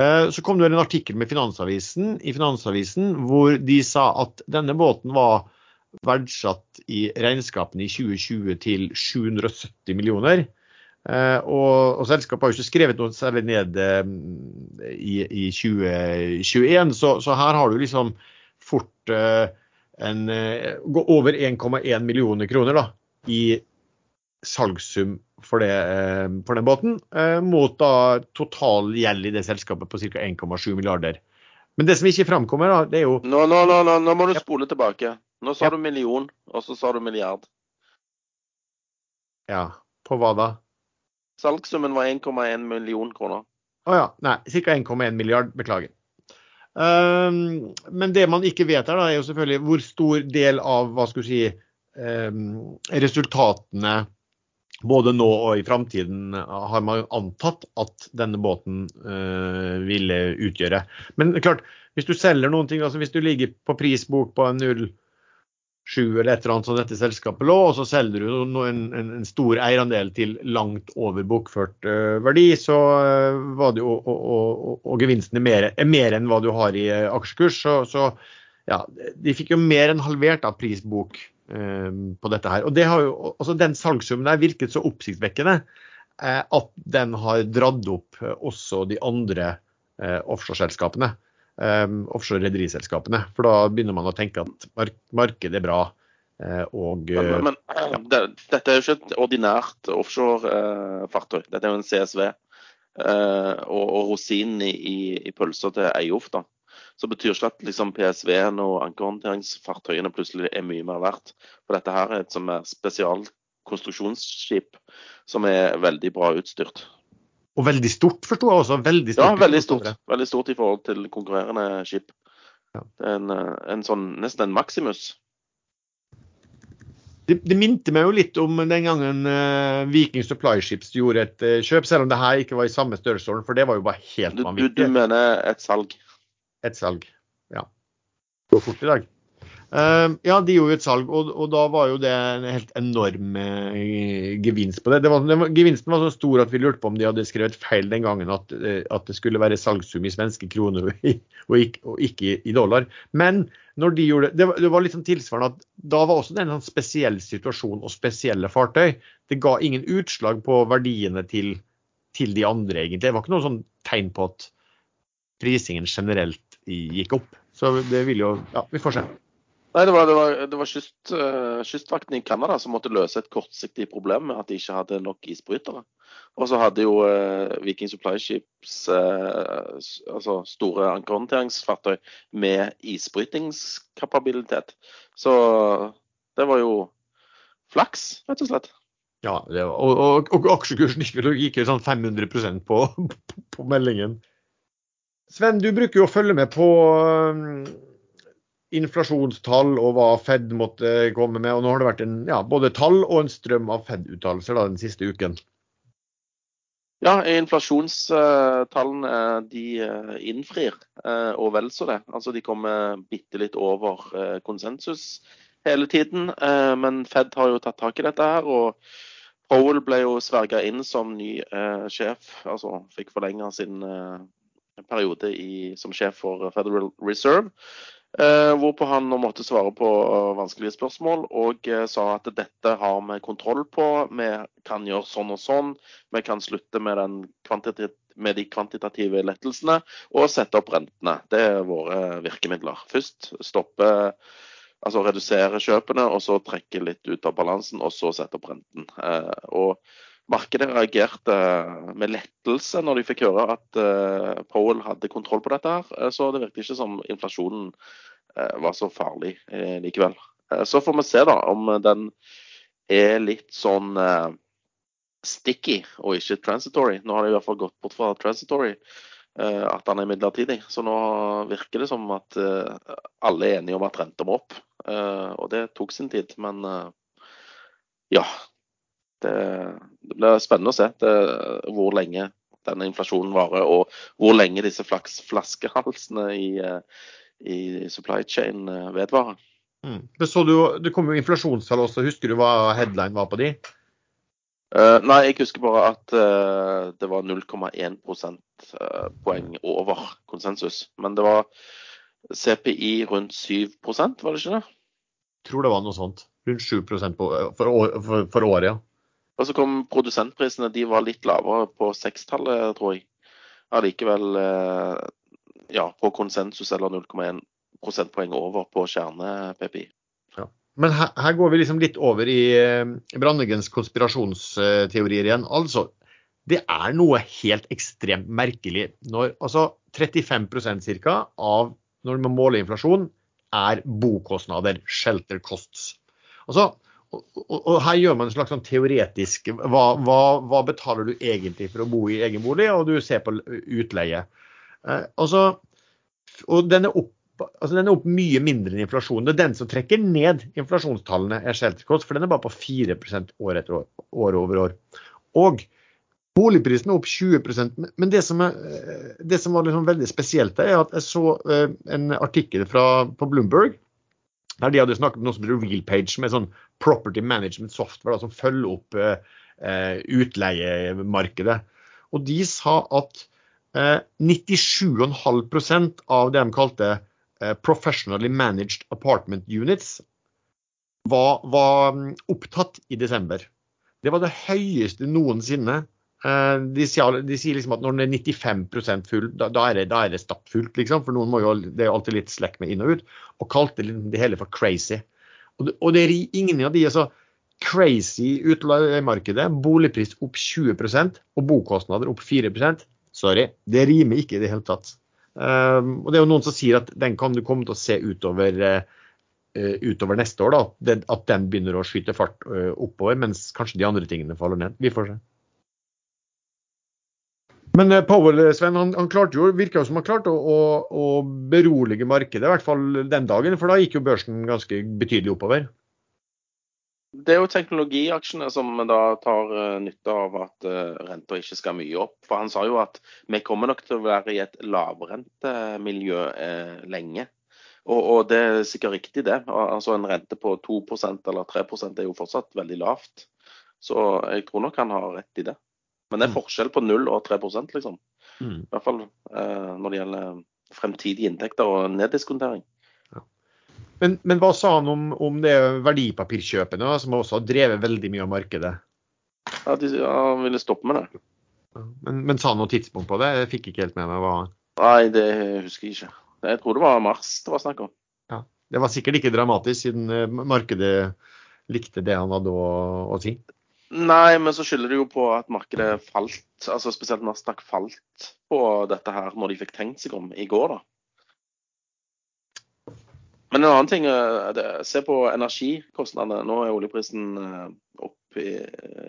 Eh, så kom det en artikkel med Finansavisen, i Finansavisen hvor de sa at denne båten var verdsatt i regnskapene i 2020 til 770 millioner. Uh, og, og, selskapet har jo ikke skrevet noe særlig ned uh, i, i, 2021, så, så, her har du liksom fort en, over 1,1 millioner kroner da, i salgssum for, det, eh, for den båten, eh, mot da total gjeld i det selskapet på ca. 1,7 milliarder. Men det som ikke framkommer, da, det er jo Nå, nå, nå, nå, nå må du spole tilbake. Nå sa ja. du million, og så sa du milliard. Ja. På hva da? Salgssummen var 1,1 million kroner. Å oh, ja. Nei, ca. 1,1 milliard. Beklager. Um, men det man ikke vet her, da, er jo selvfølgelig hvor stor del av hva skal du si, um, resultatene både nå og i framtiden har man antatt at denne båten uh, ville utgjøre. Men klart, hvis du selger noen ting, altså hvis du ligger på prisbok på en 0,7 eller et eller annet som dette selskapet lå, og så selger du en, en, en stor eierandel til langt over bokført uh, verdi, så var det jo, og, og, og, gevinsten er mer, er mer, enn hva du har i aksjekurs. Så, så ja, de fikk jo mer enn halvert av prisbok på dette her. Og det har jo, altså Den salgssummen der virket så oppsiktsvekkende eh, at den har dratt opp eh, også de andre eh, offshoreselskapene. Um, offshore-rederiselskapene. For da begynner man å tenke at mark markedet er bra. Og, men, men ja. det, dette er jo ikke et ordinært offshore-fartøy. Dette er jo en CSV. og, og rosinen i, i, i pølsa til Eiof, da så betyr ikke at liksom, PSV-en og ankerhåndteringsfartøyene plutselig er mye mer verdt. For dette her er et som er spesialkonstruksjonsskip som er veldig bra utstyrt. Og veldig stort, forsto jeg også. Veldig stort, ja, veldig stort, veldig stort i forhold til konkurrerende skip. Ja. En, en sånn, nesten en Maximus. Det, det, minte meg jo litt om den gangen uh, Viking Supply Ships gjorde et uh, kjøp, selv om det her ikke var i samme størrelsesorden, for det var jo bare helt vanvittig. Du, du, mener et salg? Et salg. Ja. Går fort i dag. Uh, ja, de gjorde et salg, og, og, da var jo det en helt enorm uh, gevinst på det. det, var, det var, gevinsten var så stor at vi lurte på om de hadde skrevet feil den gangen, at, uh, at det skulle være salgssum i svenske kroner og, og, ikke, og ikke, i dollar. Men når de gjorde det, det var litt sånn tilsvarende at da var også det en sånn spesiell situasjon og spesielle fartøy. Det ga ingen utslag på verdiene til, til de andre, egentlig. Det var ikke noe sånn tegn på at prisingen generelt gikk opp. Så det vil jo Ja, vi får se. Nei, Det var, det var, det var kyst, uh, Kystvakten i Canada som måtte løse et kortsiktig problem med at de ikke hadde nok isbrytere. Og så hadde jo uh, Viking Supply Ships uh, altså store ankerhåndteringsfartøy med isbrytingskapabilitet. Så det var jo flaks, rett og slett. Ja, var, og, og, og, aksjekursen gikk jo sånn 500 på, på, på meldingen. Sven, du bruker jo å følge med på um, inflasjonstall og hva Fed måtte komme med. og Nå har det vært en, ja, både tall og en strøm av Fed-uttalelser den siste uken. Ja, inflasjonstallene de eh, innfrir, eh, og vel så det. Altså De kommer bitte litt over eh, konsensus hele tiden. Men Fed har jo tatt tak i dette her. og Powell ble jo sverga inn som ny sjef, altså fikk forlenga sin periode i, som sjef for Federal Reserve. Eh, hvorpå han nå måtte svare på uh, vanskelige spørsmål og uh, sa at dette har vi kontroll på. Vi kan gjøre sånn og sånn. Vi kan slutte med, med, de kvantitative lettelsene og sette opp rentene. Det er våre virkemidler. Først stoppe, altså redusere kjøpene, og så trekke litt ut av balansen, og så sette opp renten. Eh, og Markedet reagerte med lettelse når de fikk høre at uh, Powell hadde kontroll på dette. her, eh, Så det virket ikke som inflasjonen var så farlig likevel. Så får vi se da om den er litt sånn sticky og ikke transitory. Nå har de i hvert fall gått bort fra transitory, at den er midlertidig. Så nå virker det som at alle er enige om at renta må opp. Og det tok sin tid. Men ja, det, det blir spennende å se det, hvor lenge denne inflasjonen varer, og hvor lenge disse flaskehalsene i, eh, i, supply chain eh, vedvarer. Mm. Det, du, det kom jo inflasjonstall også. Husker du hva headline var på de? Uh, nei, jeg husker bare at uh, det var 0,1 prosentpoeng over konsensus. Men det var CPI rundt 7 var det ikke det? Jeg tror det var noe sånt. Rundt 7 på, for, for, for året, ja. Og så kom produsentprisene, de var litt lavere på sekstallet, tror jeg. Allikevel eh, ja, på konsensus eller 0,1 prosentpoeng over på kjerne-PPI. Ja. Men her, her, går vi liksom litt over i eh, Brandegens konspirasjonsteorier igjen. Altså, det er noe helt ekstremt merkelig når altså 35% ca. av når man måler inflasjon, er bokostnader, shelter costs. Altså, og, her gjør man en slags sånn teoretisk hva, hva, hva, betaler du egentlig for å bo i egen bolig, og du ser på utleie. Eh, altså, og den er, opp, altså den er opp mye mindre enn inflasjonen. Det er den som trekker ned inflasjonstallene, er Sheltercost, for den er bare på 4 år etter år, år over år. Og boligprisen er opp 20 men det som, er, det som var liksom veldig spesielt, er at jeg så eh, en artikkel fra, på Bloomberg der de hadde snakket om noe som heter RealPage, med sånn property management software da, som følger opp eh, utleiemarkedet. Og de sa at eh, 97,5% av det de kalte eh, professionally managed apartment units var, var, mm, opptatt i desember. Det var det høyeste noensinne Eh, de sier, de sier, liksom at når den er 95% full, da, da, er det, da, er det, stappfullt. Liksom, for noen må jo, Det er jo alltid litt slekk med inn og ut. Og kalte det hele for crazy. Og det, og det er ingen av de altså, crazy utleiemarkedet. Boligpris opp 20% og bokostnader opp 4% Sorry, det rimer ikke i det hele tatt. Um, og det er jo noen som sier at den kan du komme til å se utover, uh, utover neste år. da, At den begynner å skyte fart uh, oppover, mens kanskje de andre tingene faller ned. Vi får se. Men eh, Powell eh, Sven, han, han klarte jo, virka som han klarte å, å, berolige markedet, i hvert fall den dagen. For da gikk jo børsen ganske betydelig oppover. Det er jo teknologiaksjene som da tar uh, nytte av at renta ikke skal mye opp. For han sa jo at vi kommer nok til å være i et lavrentemiljø lenge. Og, og, det er sikkert riktig, det. Altså En rente på 2% eller 3 er jo fortsatt veldig lavt. Så jeg tror nok han har rett i det. Men det er mm. forskjell på 0 og 3 liksom. Mm. I hvert fall eh, når det gjelder fremtidige inntekter og neddiskontering. Ja. Men, men, hva sa han om, om det verdipapirkjøpene, som også har drevet veldig mye av markedet? Ja, de, ja, Han ville stoppe med det. Men, men, sa han noe tidspunkt på det? Jeg fikk ikke helt med meg hva Nei, det husker jeg ikke. Jeg tror det var mars det var snakk om. Ja. Det var sikkert ikke dramatisk, siden eh, markedet likte det han hadde å, å si. Nei, men så skylder det jo på at markedet falt, altså spesielt Nasdaq falt på dette her når de fikk tenkt seg om i går, da. Men en annen ting, eh, det, se på energikostnadene. Nå er oljeprisen eh, opp i,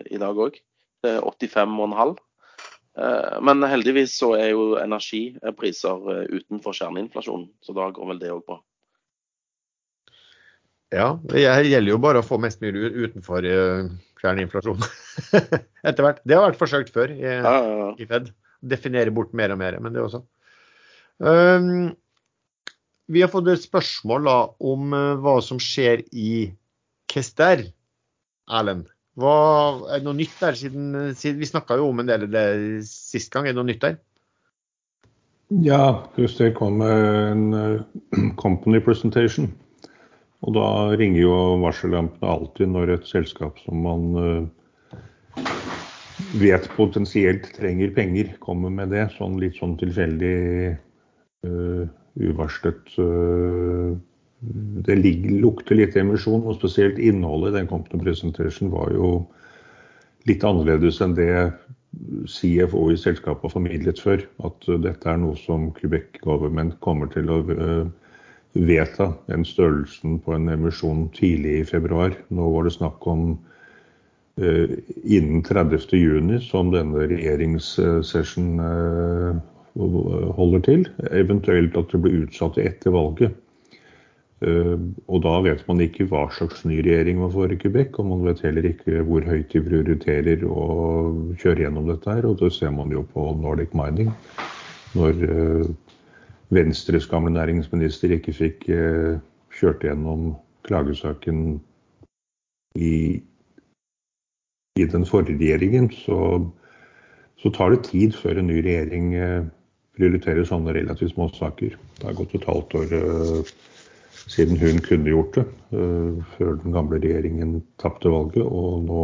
i dag òg. Det er 85,5. Eh, men heldigvis så er jo energipriser utenfor kjerneinflasjonen, så da går vel det òg bra. Ja, det gjelder jo bare å få mest mulig utenfor fjern inflasjon. Etter hvert. Det har vært forsøkt før i, ja, ja, ja. i Fed. Definere bort mer og mer, men det også. Um, vi har fått et spørsmål da, om uh, hva som skjer i Kester. Erlend, hva, er det noe nytt der siden, siden Vi snakka jo om en del av det sist gang. Er det noe nytt der? Ja, Christer kom med en uh, company presentation. Og da ringer jo varsellampene alltid når et selskap som man uh, vet potensielt trenger penger, kommer med det. Sånn litt sånn tilfeldig, uh, uvarslet uh, Det lukter litt emisjon, og spesielt innholdet i den Compton presentation var jo litt annerledes enn det CFO i selskapet har formidlet før. At dette er noe som Quebec Government kommer til å vedta den størrelsen på en emisjon tidlig i februar. Nå var det snakk om eh, innen 30.6, som denne regjeringssession eh, holder til. Eventuelt at det blir utsatt etter valget. Eh, og da vet man ikke hva slags ny regjering man får i Quebec, og man vet heller ikke hvor høyt de prioriterer å kjøre gjennom dette her. Og det ser man jo på Nordic Mining. Når uh, Venstres gamle næringsminister ikke fikk eh, kjørt gjennom klagesaken i, i den forrige regjeringen, så, så, tar det tid før en ny regjering eh, prioriterer sånne relativt små saker. Det har gått et halvt år eh, siden hun kunne gjort det, før den gamle regjeringen tapte valget. Og nå,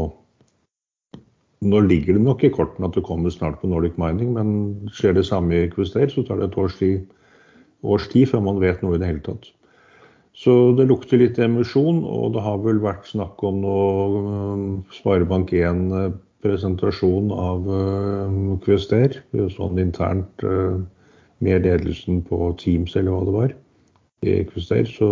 nå, ligger det nok i kortene at det kommer snart på Nordic Mining, men skjer det samme i Kvester, så tar det et års tid års tid før man vet noe i det hele tatt. Så det lukter litt emisjon, og det har vel vært snakk om noe um, Sparebank 1-presentasjon av um, Kvester. Sånn internt med ledelsen på Teams eller hva det var i Kvester. Så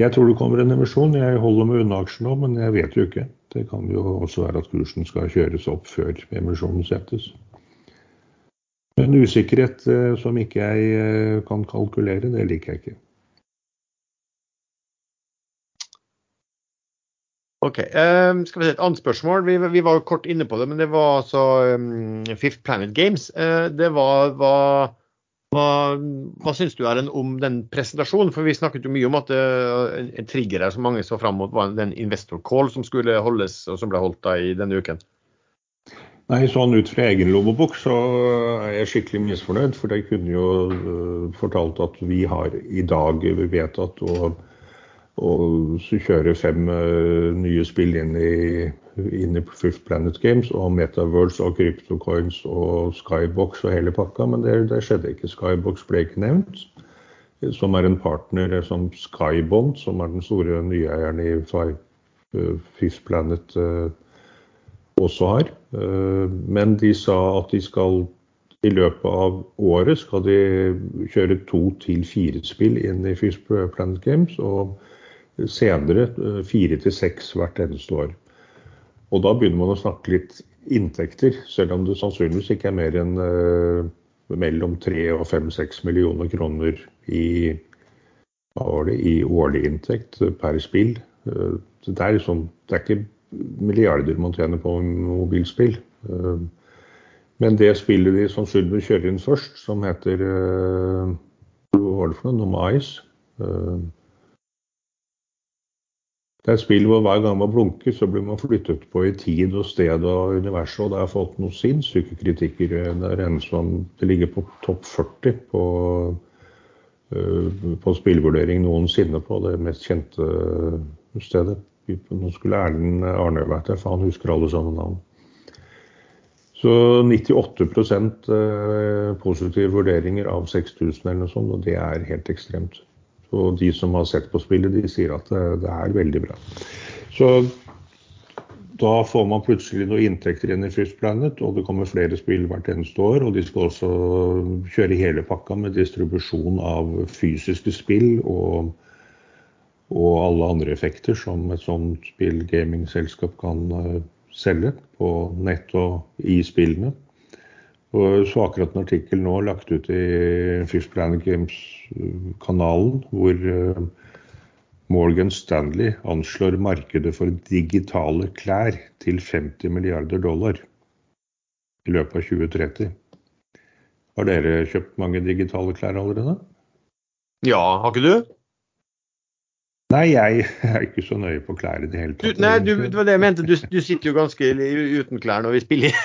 jeg tror det kommer en emisjon. Jeg holder med unna aksjen nå, men jeg vet jo ikke. Det kan jo også være at kursen skal kjøres opp før emisjonen settes. Men usikkerhet eh, som ikke jeg eh, kan kalkulere, det liker jeg ikke. Ok, um, skal vi se Et annet spørsmål. Vi, vi, var jo kort inne på det, men det var altså um, Fifth Planet Games. Uh, det var hva, hva, hva syns du Erlend, om den presentasjonen? For vi snakket jo mye om at uh, en trigger her som mange så fram mot, var den investor call som skulle holdes, og som ble holdt da i denne uken. Nei, sånn ut fra egen lommebok så er jeg skikkelig misfornøyd. For jeg kunne jo uh, fortalt at vi har i dag vedtatt å, å kjøre fem uh, nye spill inn i, inn i, Fifth Planet Games. Og Metaverse og CryptoCoins og Skybox og hele pakka. Men det, det skjedde ikke. Skybox ble ikke nevnt. Som er en partner som Skybond, som er den store nyeieren i Fifth Planet. Også har. Eh, men de sa at de skal i løpet av året skal de kjøre to til fire spill inn i Fish Planet Games, og senere eh, fire til seks hvert eneste år. Og da begynner man å snakke litt inntekter, selv om det sannsynligvis ikke er mer enn uh, mellom tre og fem-seks millioner kroner i, det, i årlig inntekt per spill. Uh, det, er liksom, det er ikke milliarder man tjener på mobilspill. Eh, men det spillet de sannsynligvis kjører inn først, som heter eh, Hva var det for noe? Nummer Ice. Eh, det er et spill hvor hver gang man blunker, så blir man flyttet på i tid og sted og universet. Og det har fått noen sinnssyke kritikker. Det er en som det ligger på topp 40 på, på spillvurdering noensinne på det mest kjente stedet. Nå skulle Erlend Arne vært der, for han husker alle sånne navn. Så 98 eh, positive vurderinger av 6000 eller noe sånt, og det er helt ekstremt. Og de som har sett på spillet, de sier at det, det er veldig bra. Så da får man plutselig noen inntekter inn i First Planet, og det kommer flere spill hvert eneste år. Og de skal også kjøre hele pakka med distribusjon av fysiske spill og og alle andre effekter som et sånt spill-gaming-selskap kan uh, selge på nett og i spillene. Og så akkurat en artikkel nå lagt ut i Fish Planet Games-kanalen, hvor uh, Morgan Stanley anslår markedet for digitale klær til 50 milliarder dollar i løpet av 2030. Har dere kjøpt mange digitale klær allerede? Ja, har ikke du? Nei, jeg er ikke så nøye på klær i det hele Du, tatt. nei, du, det var det jeg mente. Du, du sitter jo ganske uten klær når vi spiller.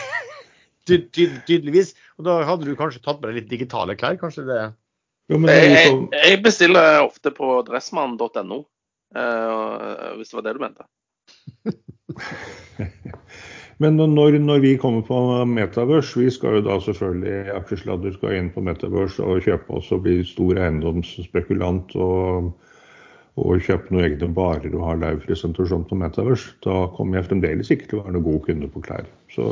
Ty, ty, tydeligvis. Og da hadde du kanskje tatt med deg litt digitale klær? Kanskje det Jo, men det er Jeg, jeg, sånn, bestiller ofte på dressmann.no, eh, hvis det var det du mente. men når, når vi kommer på Metaverse, vi skal jo da selvfølgelig aksjesladder skal inn på Metaverse og kjøpe oss og bli stor eiendomsspekulant og, og kjøpe noen egne barer og ha live presentasjon på Metaverse. Da kommer jeg fremdeles ikke til å være noen god kunde på klær. Så,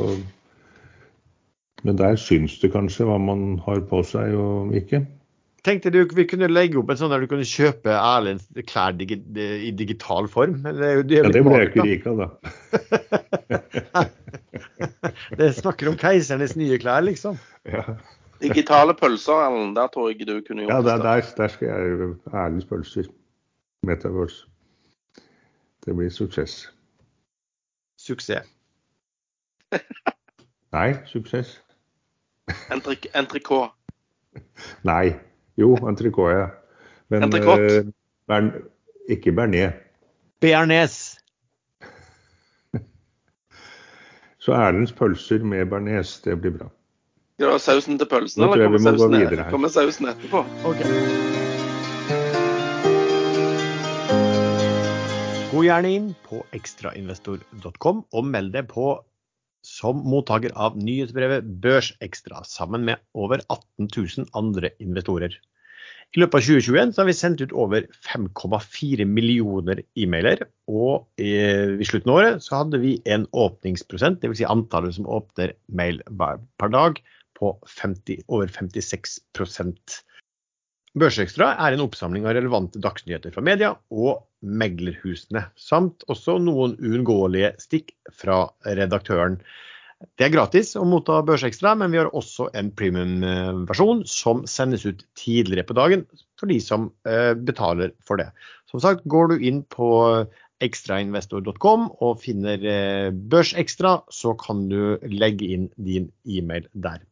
men der syns det kanskje hva man har på seg og ikke. Tenkte du vi kunne legge opp en sånn der du kunne kjøpe Erlends klær digi, i digital form? Det, er jo- det, Ja, det ble jeg ikke rik av, da. Det snakker om keisernes nye klær, liksom. Ja, Digitale pølser, Erlend. der tror jeg du kunne ja der, der, der skal jeg Erlends pølser. Metaverse. Det blir suksess. Suksess. Nei, suksess. Entrik- Entrecôte. Nei. Jo, entrecôte, ja. Men uh, bern, ikke Bernet. Bearnés. Så Erlends pølser med bearnés, det blir bra. Ja, sausen til pølsen, eller kommer sausen, kommer sausen etterpå? Ok. Gå gjerne inn på ekstrainvestor.com og meld deg på som mottaker av nyhetsbrevet Børsekstra, sammen med over 18 000 andre investorer. I løpet av 2021 så har vi sendt ut over 5,4 millioner e-mailer, og i, i slutten av året så hadde vi en åpningsprosent, dvs. Si antallet som åpner mail per dag, på 50, over 56 Børsekstra er en oppsamling av relevante dagsnyheter fra media og meglerhusene, samt også noen uunngåelige stikk fra redaktøren. Det er gratis å motta Børsekstra, men vi har også en premiumversjon som sendes ut tidligere på dagen for de som eh, betaler for det. Som sagt, går du inn på ekstrainvestor.com og finner eh, Børsekstra, så kan du legge inn din e-mail der.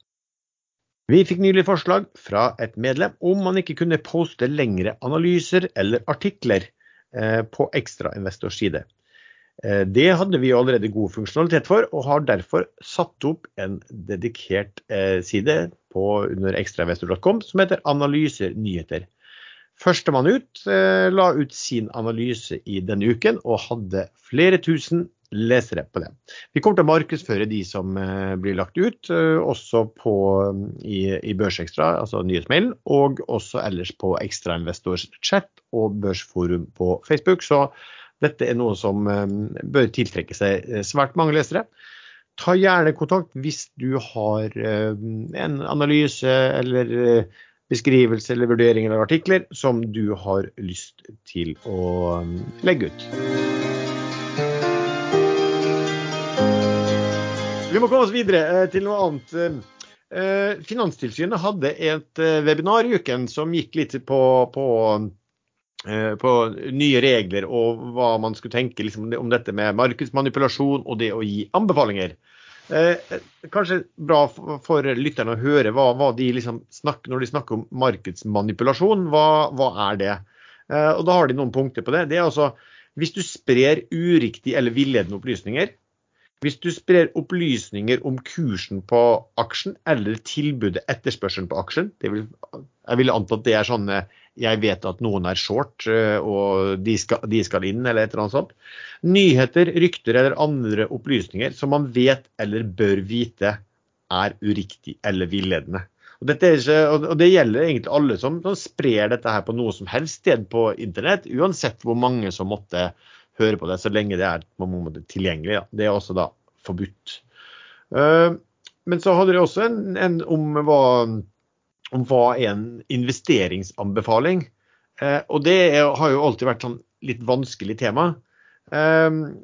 Vi fikk nylig forslag fra et medlem om man ikke kunne poste lengre analyser eller artikler eh, på ekstrainvestors side. Eh, Det hadde vi allerede god funksjonalitet for, og har derfor satt opp en dedikert eh, side på, under ekstrainvestor.com som heter Analyser nyheter. Førstemann ut la ut sin analyse i denne uken, og hadde flere tusen lesere på det. Vi kommer til å markedsføre de som eh, blir lagt ut, eh, også på, i, i Børsekstra, altså nyhetsmailen, og også ellers på Ekstrainvestors chat og børsforum på Facebook. Så dette er noe som eh, bør tiltrekke seg eh, svært mange lesere. Ta gjerne kontakt hvis du har en analyse eller beskrivelse eller vurdering eller artikler som du har lyst til å eh, legge ut. Vi må komme oss videre eh, til noe annet. Eh, Finanstilsynet hadde et eh, webinar i uken som gikk litt på, på, på nye regler og hva man skulle tenke liksom, om dette med markedsmanipulasjon og det å gi anbefalinger. Kanskje bra for, lytterne å høre hva, hva de liksom snakker når de snakker om markedsmanipulasjon. Hva, hva er det? Og Da har de noen punkter på det. Det er altså hvis du sprer uriktige eller villedende opplysninger, hvis du sprer opplysninger om kursen på aksjen eller tilbudet etterspørselen på aksjen, vil, jeg vil anta at det er sånn eh, jeg vet at noen er short eh, og de skal, de skal inn, eller et eller annet sånt. Nyheter, rykter eller andre opplysninger som man vet eller bør vite er uriktig eller villedende. Og, ikke, og det gjelder egentlig alle som, som sprer dette her på noe som helst sted på internett, uansett hvor mange som måtte høre på det, så lenge det er tilgjengelig. Ja. Det er også da forbudt. Uh, men så hadde de også en, en om, hva, om hva er en investeringsanbefaling. Uh, og det har jo alltid vært sånn litt vanskelig tema. Uh,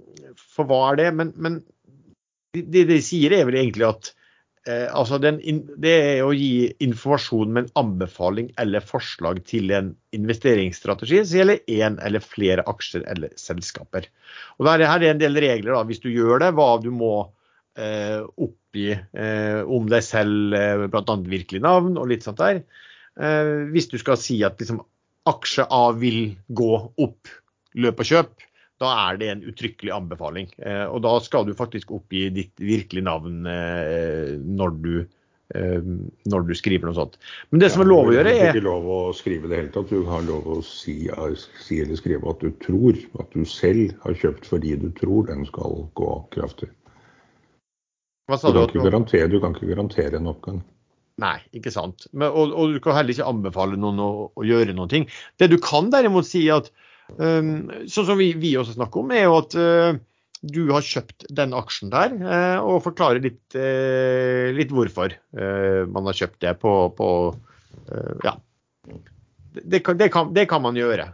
for hva er det? Men, men det de sier er vel egentlig at eh, altså den, det er å gi informasjon med en anbefaling eller forslag til en investeringsstrategi som gjelder én eller flere aksjer eller selskaper. Og der, Her er en del regler da, hvis du gjør det, hva du må eh, oppgi eh, om deg selv, eh, bl.a. virkelig navn og litt sånt der. Eh, hvis du skal si at liksom, aksje A vil gå opp, løp og kjøp, da er det en uttrykkelig anbefaling. Eh, og da skal du faktisk oppgi ditt virkelige navn eh, når du, eh, når du skriver noe sånt. Men det som er lov å gjøre, er Du har ikke lov å skrive det hele tatt. Du har lov å si, si, eller skrive at du tror, at du selv har kjøpt fordi du tror den skal gå kraftig. Du? Kan garantere, du kan ikke garantere en oppgang. Nei, ikke sant. Men, og, og, du kan heller ikke anbefale noen å, å gjøre noe. Det du kan derimot si at Um, sånn som vi, vi, også snakker om, er jo at uh, du har kjøpt den aksjen der, uh, og forklarer litt, uh, litt hvorfor man har kjøpt det på, på Ja. Det kan, det, kan, det kan, man gjøre.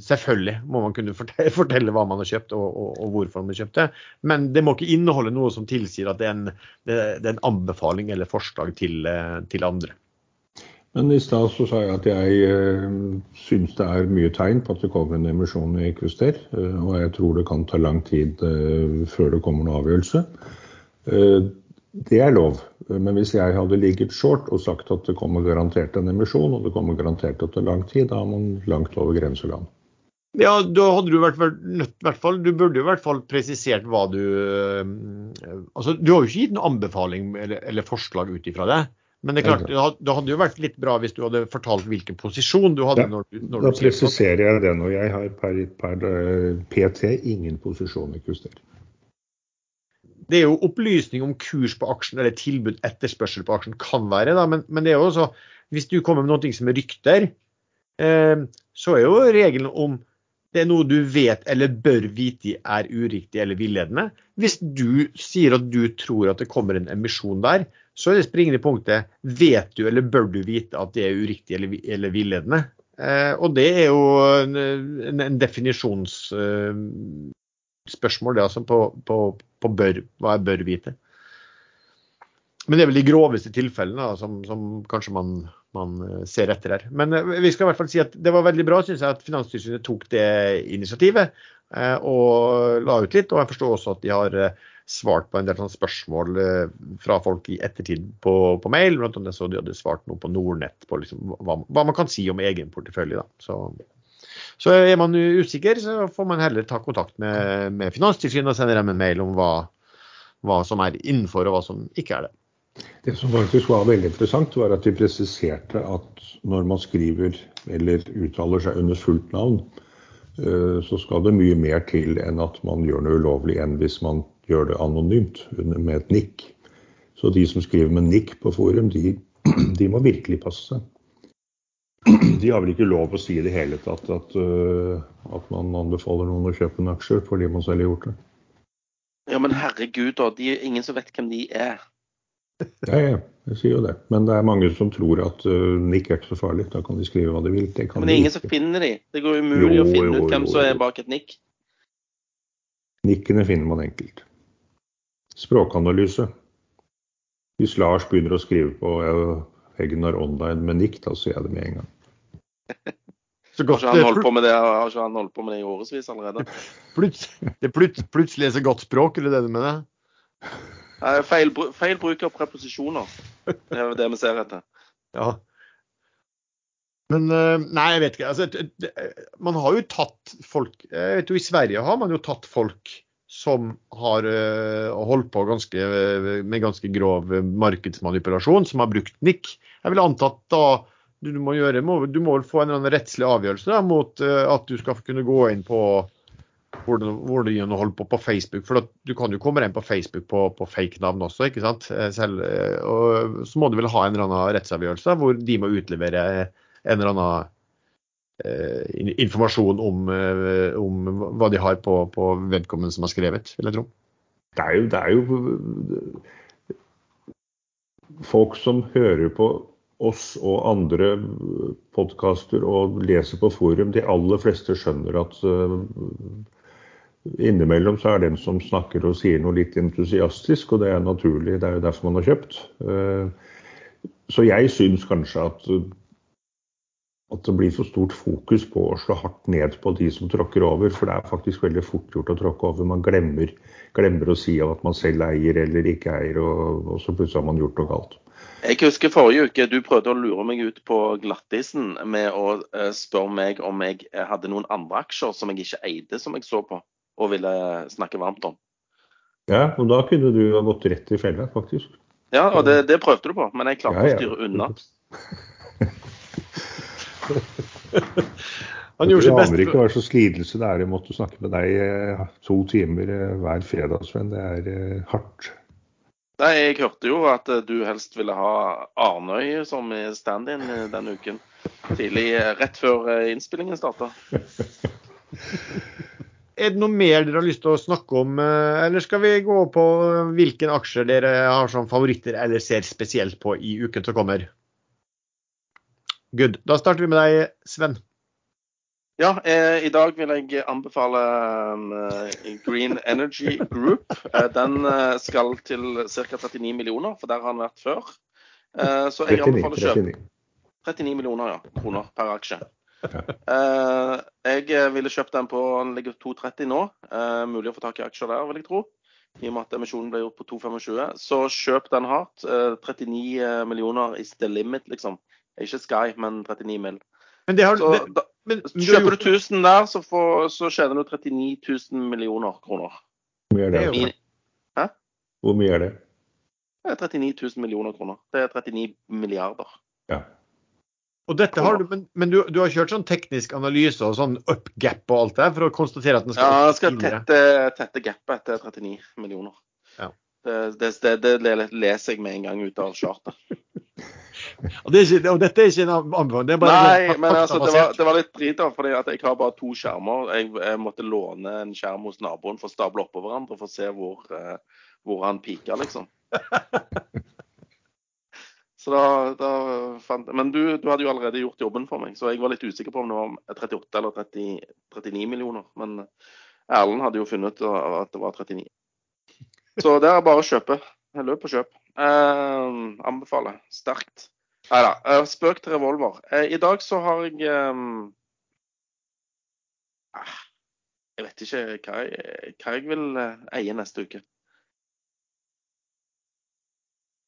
selvfølgelig må man kunne fortelle, fortelle hva man har kjøpt og, og, og, hvorfor man har kjøpt det. Men det må ikke inneholde noe som tilsier at det er en, det er en anbefaling eller forslag til, til andre. Men i stad så sa jeg at jeg uh, syns det er mye tegn på at det kommer en emisjon i Equister. Uh, og jeg tror det kan ta lang tid uh, før det kommer noen avgjørelse. det er lov. Men hvis jeg hadde ligget short og sagt at det kommer garantert en emisjon, og det kommer garantert at det er lang tid, da er man langt over grenseland. Ja, da hadde du vært nødt, hvert fall, du burde jo i hvert fall presisert hva du Altså, du har jo ikke gitt noen anbefaling eller, eller forslag ut ifra det. Men det er klart, det hadde jo vært litt bra hvis du hadde fortalt hvilken posisjon du hadde. Ja, når når da du presiserer jeg det nå. Jeg har per, per PT ingen posisjon i Kuster. Det er jo opplysning om kurs på aksjen eller tilbud etterspørsel på aksjen kan være, da, men, men, det er jo også hvis du kommer med noe som er rykter, eh, så er jo regelen om det er noe du vet eller bør vite er uriktig eller villedende. Hvis du sier at du tror at det kommer en emisjon der, så er det springende punktet vet du eller bør du vite at det er uriktig eller, eller villedende. Eh, og det er jo en, en, en definisjonsspørsmål, eh, det altså på, på, på, bør, hva jeg bør vite. Men det er vel de groveste tilfellene da, som, som, kanskje man, man, eh, ser etter her. Men eh, vi skal i hvert fall si at det var veldig bra synes jeg, at Finanstilsynet tok det initiativet eh, og la ut litt. Og jeg forstår også at de har svart på en del spørsmål eh, fra folk i ettertid på, på mail. Blant annet så de hadde svart noe på Nordnett på liksom, hva, hva, man kan si om egen portefølje. Så, så, er man usikker, så får man heller ta kontakt med, med Finanstilsynet og sende dem en mail om hva, hva som er innenfor og hva som ikke er det. Det som faktisk var veldig interessant, var at de presiserte at når man skriver eller uttaler seg under fullt navn, eh, så skal det mye mer til enn at man gjør noe ulovlig enn hvis man gjør det anonymt med et nikk. Så de som skriver med nikk på forum, de, de, må virkelig passe seg. De har vel ikke lov å si i det hele tatt at, uh, at, man anbefaler noen å kjøpe en aksje fordi man selv har gjort det. Ja, men herregud, da. De er ingen som vet hvem de er. Ja, ja, jeg sier jo det. Men det er mange som tror at uh, nikk er ikke så farlig. Da kan de skrive hva de vil. Det men det er ingen som finner de. Det går umulig jo, å finne jo, ut hvem jo, som er bak et nikk. Nikkene finner man enkelt. Språkanalyse. Hvis Lars begynner å skrive på Hegnar online med nikk, da sier jeg det med en gang. Så godt, har ikke han holdt på med det, har ikke han holdt på med det i årevis allerede? Pluts, det plut, plutselig er så godt språk, eller det du mener? Feil, feil bruk av preposisjoner. Det er det vi ser etter. Ja. Men eh, Nei, jeg vet ikke. Altså, man har jo tatt folk jeg vet jo I Sverige har man jo tatt folk som har uh, holdt på ganske, med ganske grov markedsmanipulasjon, som har brukt NIC. Jeg vil anta at da du må, gjøre, du må få en eller annen rettslig avgjørelse da, mot at du skal kunne gå inn på hvordan, hvordan holder på på Facebook. For du kan jo komme inn på Facebook på, på fake navn også, ikke sant. Eh, selv, og så må du vel ha en eller annen rettsavgjørelse hvor de må utlevere en eller annen Eh, informasjon om, eh, om, hva de har på, på, vedkommende som har skrevet, vil jeg tro. Det er, jo, det er jo folk som hører på oss og andre podkaster og leser på forum. De aller fleste skjønner at uh, innimellom så er den som snakker og sier noe litt entusiastisk, og det er naturlig. Det er jo derfor man har kjøpt. Så jeg syns kanskje at, at det blir for stort fokus på å slå hardt ned på de som tråkker over. For det er faktisk veldig fort gjort å tråkke over. Man glemmer, glemmer å si at man selv eier eller ikke eier, og, og så plutselig har man gjort noe galt. Jeg husker forrige uke du prøvde å lure meg ut på glattisen med å spørre meg om jeg hadde noen andre aksjer som jeg ikke eide, som jeg så på og ville snakke varmt om. Ja, og da kunne du ha gått rett i fella, faktisk. Ja, og det, det, prøvde du på, men jeg klarte ja, ja. å styre unna. Han gjorde sitt beste. Det aner ikke hva slags lidelse det er å måtte snakke med deg eh, to timer eh, hver fredag, Sven. Det er eh, hardt. Nei, Jeg hørte jo at du helst ville ha Arnøy som stand-in denne uken. Tidlig, rett før innspillingen starta. Er det noe mer dere har lyst til å snakke om, eller skal vi gå på hvilke aksjer dere har som favoritter eller ser spesielt på i uken som kommer? Good. Da starter vi med deg, Sven. Ja, eh, i dag vil jeg anbefale eh, Green Energy Group. Eh, den eh, skal til ca. 39 millioner, for der har den vært før. Eh, så jeg anbefaler kjøp. 39 millioner ja, kroner per aksje. Uh, jeg eh, ville kjøpt den på den ligger 2,30 nå. Mulig å få tak i aksjer der, vil jeg tro. I og med at emisjonen ble gjort på 2,25. Så kjøp den hardt. Uh, 39 millioner is the limit, liksom. Ikke Sky, men 39 mil. Men det har, så, det, da, men, kjøper du 1000 der, så, får, så tjener du 39 000 millioner kroner. Hvor mye er det? Min, Hæ? Hvor mye er det? Det er 39 000 millioner kroner. Det er 39 milliarder. Ja. Og dette har du, Men, men du, du, har kjørt sånn teknisk analyse og sånn up-gap og alt det for å konstatere at den skal Ja, den skal tette, tette gapet etter 39 millioner. Det, det, det, det, leser jeg med en gang ut av chartet. og, ikke, og, dette er ikke en anbefaling? Det er bare Nei, men altså, det var, det var litt drit, fordi at jeg har bare to skjermer. Jeg, jeg, måtte låne en skjerm hos naboen for å stable oppå hverandre for å se hvor, uh, hvor han pika, liksom. Så da, da fant Men du, du, hadde jo allerede gjort jobben for meg, så jeg var litt usikker på om det var 38 eller 30, 39 millioner. Men Erlend hadde jo funnet at det var 39. Så det er bare å kjøpe. Løp og kjøp. Eh, anbefaler. Sterkt. Nei da. Eh, spøk til revolver. Eh, I dag så har jeg eh, ah, Jeg vet ikke hva jeg, hva jeg vil eh, eie neste uke.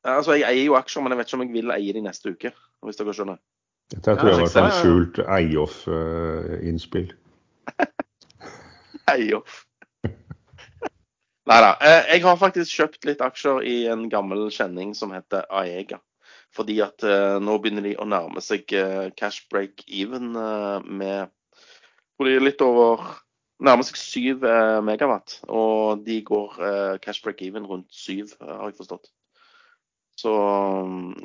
Altså, Jeg eier jo aksjer, men jeg vet ikke om jeg vil eie de neste uke. hvis dere skjønner. Dette tror jeg var et skjult eie-off-innspill. eie-off. Nei da. Eh, jeg har faktisk kjøpt litt aksjer i en gammel kjenning som heter Aega. Fordi at uh, nå begynner de å nærme seg uh, cash break even med hvor de er litt over Nærmer seg 7 megawatt. Og de går cash break even rundt 7, har jeg forstått. Så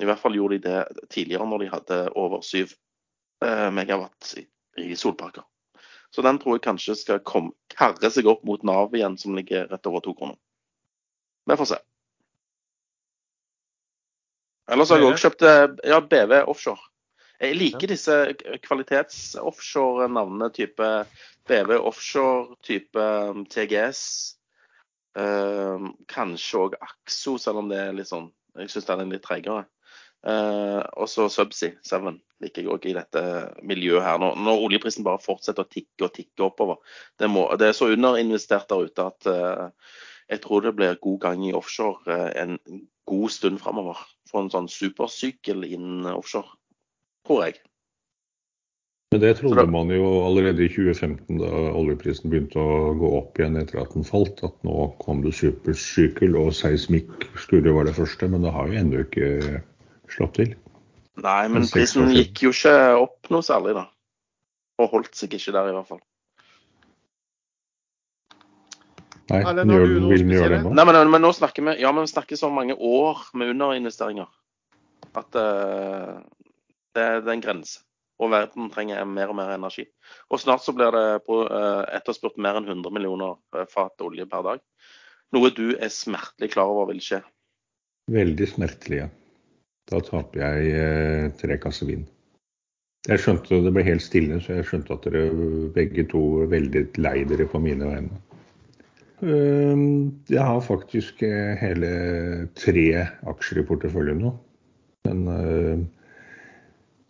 i hvert fall gjorde de det tidligere når de hadde over 7 eh, megawatt i solparker. Så den tror jeg kanskje skal komme, karre seg opp mot Nav igjen, som ligger rett over to kroner. Vi får se. Ellers har jeg òg kjøpt eh, ja, BV Offshore. Jeg liker disse kvalitets-offshore-navnene type BV Offshore, type um, TGS. Eh, kanskje òg Axo, selv om det er litt sånn jeg syns den er litt treigere. Uh, og så Subsea 7 liker jeg òg i dette miljøet her. Når, når, oljeprisen bare fortsetter å tikke og tikke oppover. Det, må, det er så underinvestert der ute at uh, jeg tror det blir god gang i offshore uh, en god stund framover. Få en sånn supersykkel innen offshore, tror jeg. Men det trodde man jo allerede i 2015 da oljeprisen begynte å gå opp igjen etter at den falt, at nå kom det supersykkel og seismikk skulle være det første, men det har jo ennå ikke slått til. Nei, men prisen gikk jo ikke opp noe særlig, da. Og holdt seg ikke der, i hvert fall. Nei, nå gjør, vil den gjøre det nå? Nei, men, men, nå snakker vi ja, men vi snakker så mange år med underinvesteringer at uh, det, det er en grense og verden trenger mer og mer energi. Og snart så blir det eh, etterspurt mer enn 100 millioner eh, fat olje per dag. Noe du er smertelig klar over vil skje. Veldig smertelig, ja. Da taper jeg eh, tre kasser vin. Jeg skjønte det ble helt stille, så jeg skjønte at dere begge to er veldig lei dere på mine vegne. Jeg har faktisk hele tre aksjer i porteføljen nå. Men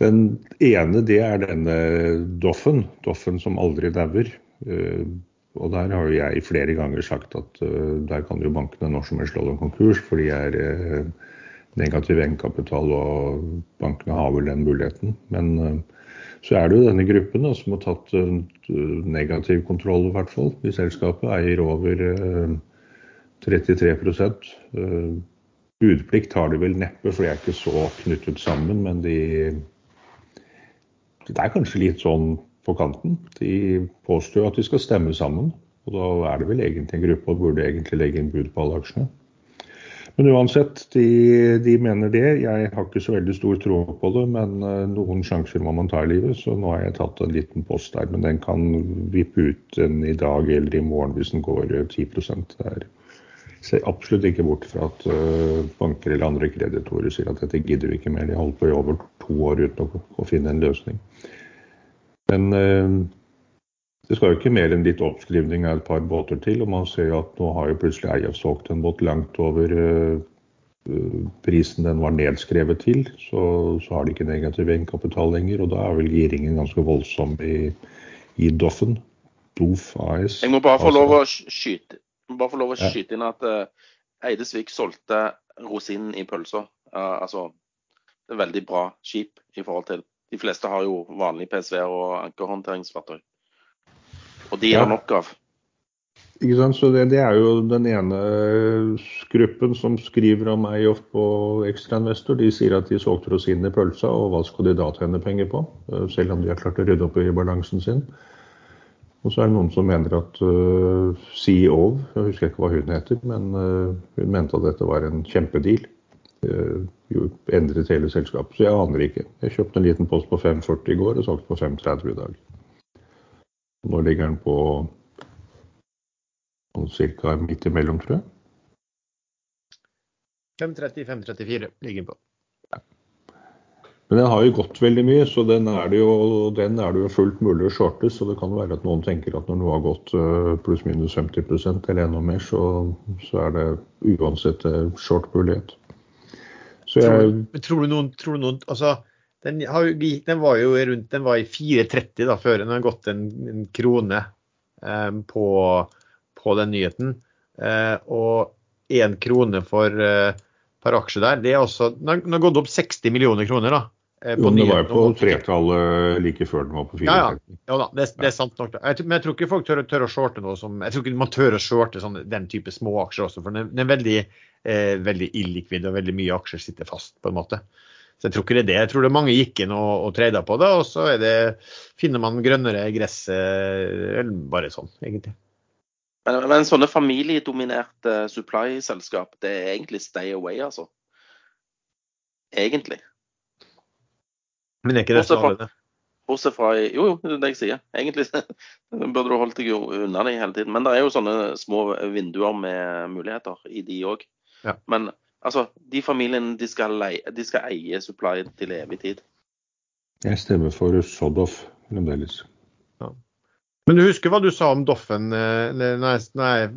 den ene det er denne Doffen, Doffen som aldri dauer. Og der har jeg flere ganger sagt at der kan jo bankene når som helst slå dem konkurs, for de er negativ egenkapital, og bankene har vel den muligheten. Men så er det jo denne gruppen da, som har tatt negativ kontroll i hvert fall i selskapet. Eier over 33% Budplikt har de vel neppe, for de er ikke så knyttet sammen. Men de, det er kanskje litt sånn på kanten. De påstår at de skal stemme sammen. Og da er det vel egentlig en gruppe og burde egentlig legge inn bud på alle aksjene. Men uansett, de, de, mener det. Jeg har ikke så veldig stor tro på det, men noen sjanser må man ta i livet. Så nå har jeg tatt en liten post der, men den kan vippe ut den i dag eller i morgen hvis den går 10 der. er, ser absolutt ikke bort fra at banker eller andre kreditorer sier at dette gidder vi ikke mer. De har holdt på i over to år uten å, å finne en løsning. Men det skal jo ikke mer enn litt oppskrivning av et par båter til. Og man ser jo at nå har jo plutselig Eia solgt en båt langt over prisen den var nedskrevet til. Så, så har de ikke negativ egenkapital lenger, og da er vel giringen ganske voldsom i, i Doffen. Doff AS. Jeg må bare få lov å skyte, bare få lov å skyte inn at uh, Eidesvik solgte rosinen i pølsa. Uh, altså, det er veldig bra skip i forhold til De fleste har jo vanlig PSV-er og ankerhåndteringsfartøy. Og de ja. har nok av. Ikke sant? Så det, det, er jo den ene gruppen som skriver om meg på ekstrainvestor. De sier at de solgte rosinen i pølsa, og hva skal de da tjene penger på? Selv om de har klart å rydde opp i balansen sin. Og så er det noen som mener at uh, CEO, jeg husker ikke hva hun heter, men uh, hun mente at dette var en kjempedeal. Uh, jo, endret hele selskapet. Så jeg aner ikke. Jeg kjøpte en liten post på 5,40 i går og solgte på 5,30 i dag. Nå ligger den på ca. midt imellom, tror jeg. 5.30-5.34 ligger den på. Ja. Men den har jo gått veldig mye, så den er det jo, den er det jo fullt mulig å shorte. Så det kan være at noen tenker at når noe har gått eh, pluss-minus 50% eller enda mer, så, så, er det uansett eh, short-mulighet. Tror, tror, du noen, tror du noen altså den, har, den, var jo rundt, den var i 4,30 da før. Den har gått en, en krone eh, på, på, den nyheten. Eh, og én krone for, eh, per aksje der. Det er også, den har gått opp 60 millioner kroner. da. Eh, jo, det var jo på tretallet like før den var på 4,30. Ja, ja. ja da, det, det, er sant nok. Jeg, men jeg tror ikke folk tør, tør å shorte noe som Jeg tror ikke man tør å shorte sånn, den type små aksjer også, for den, den er veldig, eh, veldig illikvid og veldig mye aksjer sitter fast, på en måte. Så jeg tror ikke det er det. Jeg tror det mange gikk inn og, og trada på det, og så det, finner man grønnere gress bare sånn, egentlig. Men, men sånne familiedominerte supply-selskap, det er egentlig stay away, altså? Egentlig. Men er ikke det snarere Bortsett fra Jo, jo, det er det jeg sier. Egentlig burde du holdt deg unna det hele tiden. Men det er jo sånne små vinduer med muligheter i de òg. Ja. Men Altså, de familiene de skal, leie, de skal eie supply til evig tid. Jeg stemmer for Sodoff fremdeles. Ja. Men du husker hva du sa om Doffen da når jeg,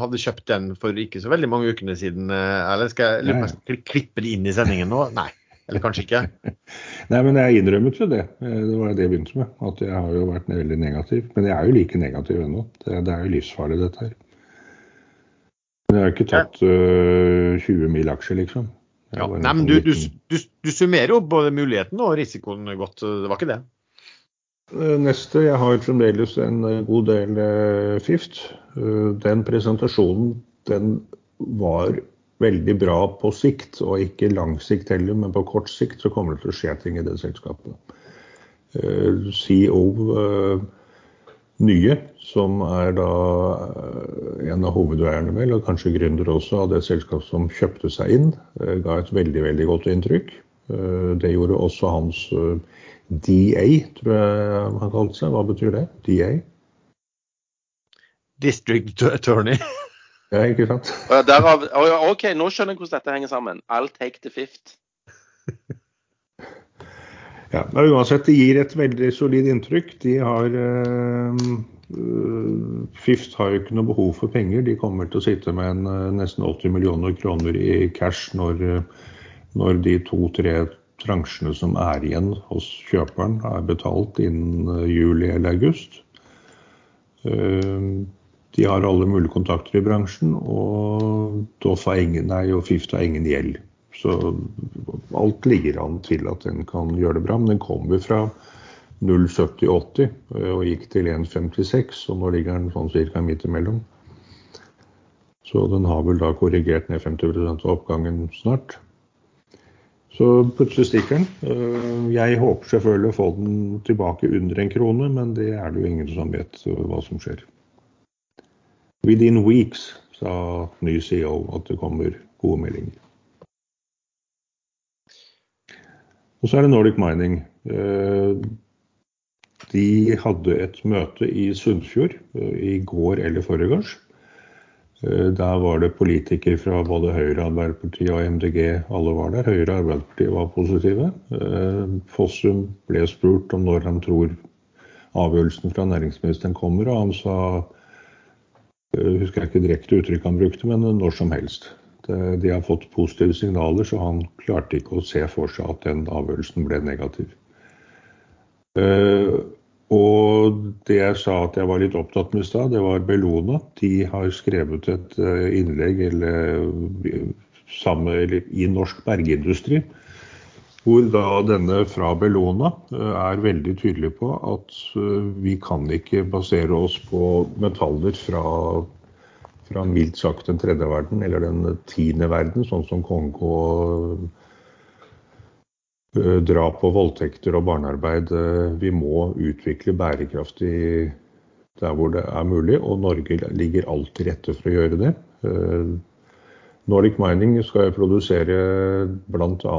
hadde kjøpt den for ikke så veldig mange ukene siden? Eh, eller skal jeg, jeg skal klippe det inn i sendingen nå? Nei. Eller kanskje ikke? Nei, men jeg innrømmet jo det. Eh, det var det jeg begynte med. At jeg har jo vært veldig negativ. Men jeg er jo like negativ ennå. Det, det er jo livsfarlig, dette her. Men jeg har ikke tatt uh, 20 mil aksjer, liksom. Ja, nei, men du, du, du, du, summerer jo både muligheten og risikoen godt, det var ikke det? Eh, neste, jeg har fremdeles en eh, god del uh, Fift. Uh, den presentasjonen den var veldig bra på sikt, og ikke lang sikt heller, men på kort sikt så kommer det til å skje ting i det selskapet. Uh, CEO nye, som er da eh, en av hovedeierne vel, og kanskje gründer også av det selskapet som kjøpte seg inn, eh, ga et veldig veldig godt inntrykk. Eh, det gjorde også hans DA, tror jeg han kalte seg. Hva betyr det? DA? District Attorney. ja, ikke sant? Derav, OK, nå skjønner jeg hvordan dette henger sammen. I'll take the fifth. Ja, men Uansett, det gir et veldig solid inntrykk. De har øh, Fift har jo ikke noe behov for penger. De kommer til å sitte med en, øh, nesten 80 millioner kroner i cash når, når de to-tre transjene som er igjen hos kjøperen, er betalt innen juli eller august. De har alle mulige kontakter i bransjen, og Doff har ingen, nei, og Fift har ingen gjeld. Så alt ligger an til at den kan gjøre det bra. Men den kommer fra 0,7080 og gikk til 1,56, og nå ligger den sånn cirka midt imellom. Så den har vel da korrigert ned 50% av oppgangen snart. Så plutselig stikker den. Jeg håper selvfølgelig å få den tilbake under en krone, men det er det jo ingen som vet hva som skjer. Within weeks, sa ny CEO, at det kommer gode meldinger. Og så er det Nordic Mining. Eh, de hadde et møte i Sunnfjord eh, i går eller forrige Eh, der var det politikere fra både Høyre, Arbeiderpartiet og MDG. Alle var der. Høyre og Arbeiderpartiet var positive. Fossum ble spurt om når han tror avgjørelsen fra næringsministeren kommer, og han sa husker jeg ikke direkte uttrykk han brukte, men når som helst. De har fått positive signaler, så han klarte ikke å se for seg at den avgjørelsen ble negativ. Eh, og det jeg sa at jeg var litt opptatt med i stad, det var Bellona. De har skrevet et eh, innlegg eller, sammen, eller, i norsk bergindustri hvor da denne fra Bellona eh, er veldig tydelig på at eh, vi kan ikke basere oss på metaller fra, fra mildt sagt den tredje verden eller den tiende verden, sånn som Kongo, eh, drap og voldtekter og barnearbeid. Vi må utvikle bærekraftig der hvor det er mulig, og Norge ligger alltid rette for å gjøre det. Nordic Mining skal produsere bl.a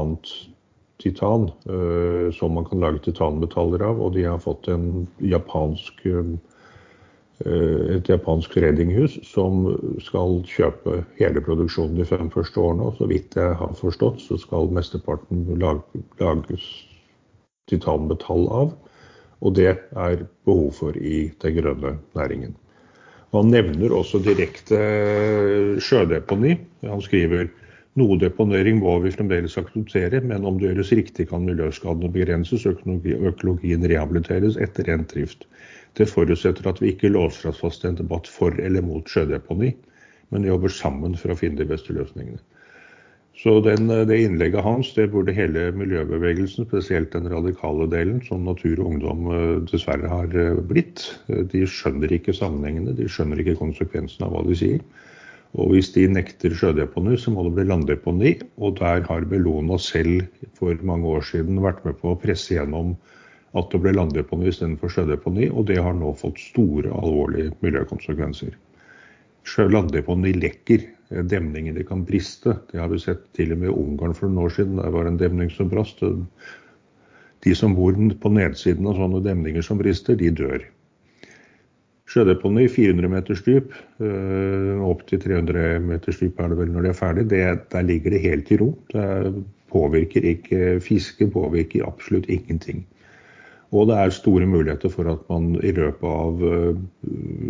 titan, eh, som man kan lage titanmetaller av. Og de har fått en japansk, eh, et japansk redinghus som skal kjøpe hele produksjonen de fem første årene. Og så vidt jeg har forstått, så skal mesteparten lages titanmetall av. Og det er behov for i den grønne næringen. Han nevner også direkte sjødeponi. Han skriver noe deponering må vi fremdeles akseptere, men om det gjøres riktig kan miljøskadene begrenses og økologien rehabiliteres etter endt drift. Det forutsetter at vi ikke låser oss fast i en debatt for eller mot sjødeponi, men jobber sammen for å finne de beste løsningene. Så den, Det innlegget hans det burde hele miljøbevegelsen, spesielt den radikale delen, som Natur og Ungdom eh, dessverre har eh, blitt, de skjønner ikke sammenhengene, de skjønner ikke konsekvensene av hva de sier. Og hvis de nekter sjødeponi, så må det bli landdeponi. Og der har Bellona selv for mange år siden vært med på å presse gjennom at det ble landdeponi istedenfor sjødeponi, og det har nå fått store, alvorlige miljøkonsekvenser. Landdeponi lekker. Demningene kan briste. Det har vi sett til og med i Ungarn for noen år siden. Der var en demning som brast. De som bor på nedsiden av sånne demninger som brister, de dør. Sjødeponi 400 meters dyp, eh, opp til 300 meters dyp er det vel når det er ferdig. Det, der ligger det helt i ro. Det påvirker ikke fiske, påvirker absolutt ingenting. Og det er store muligheter for at man i løpet av eh,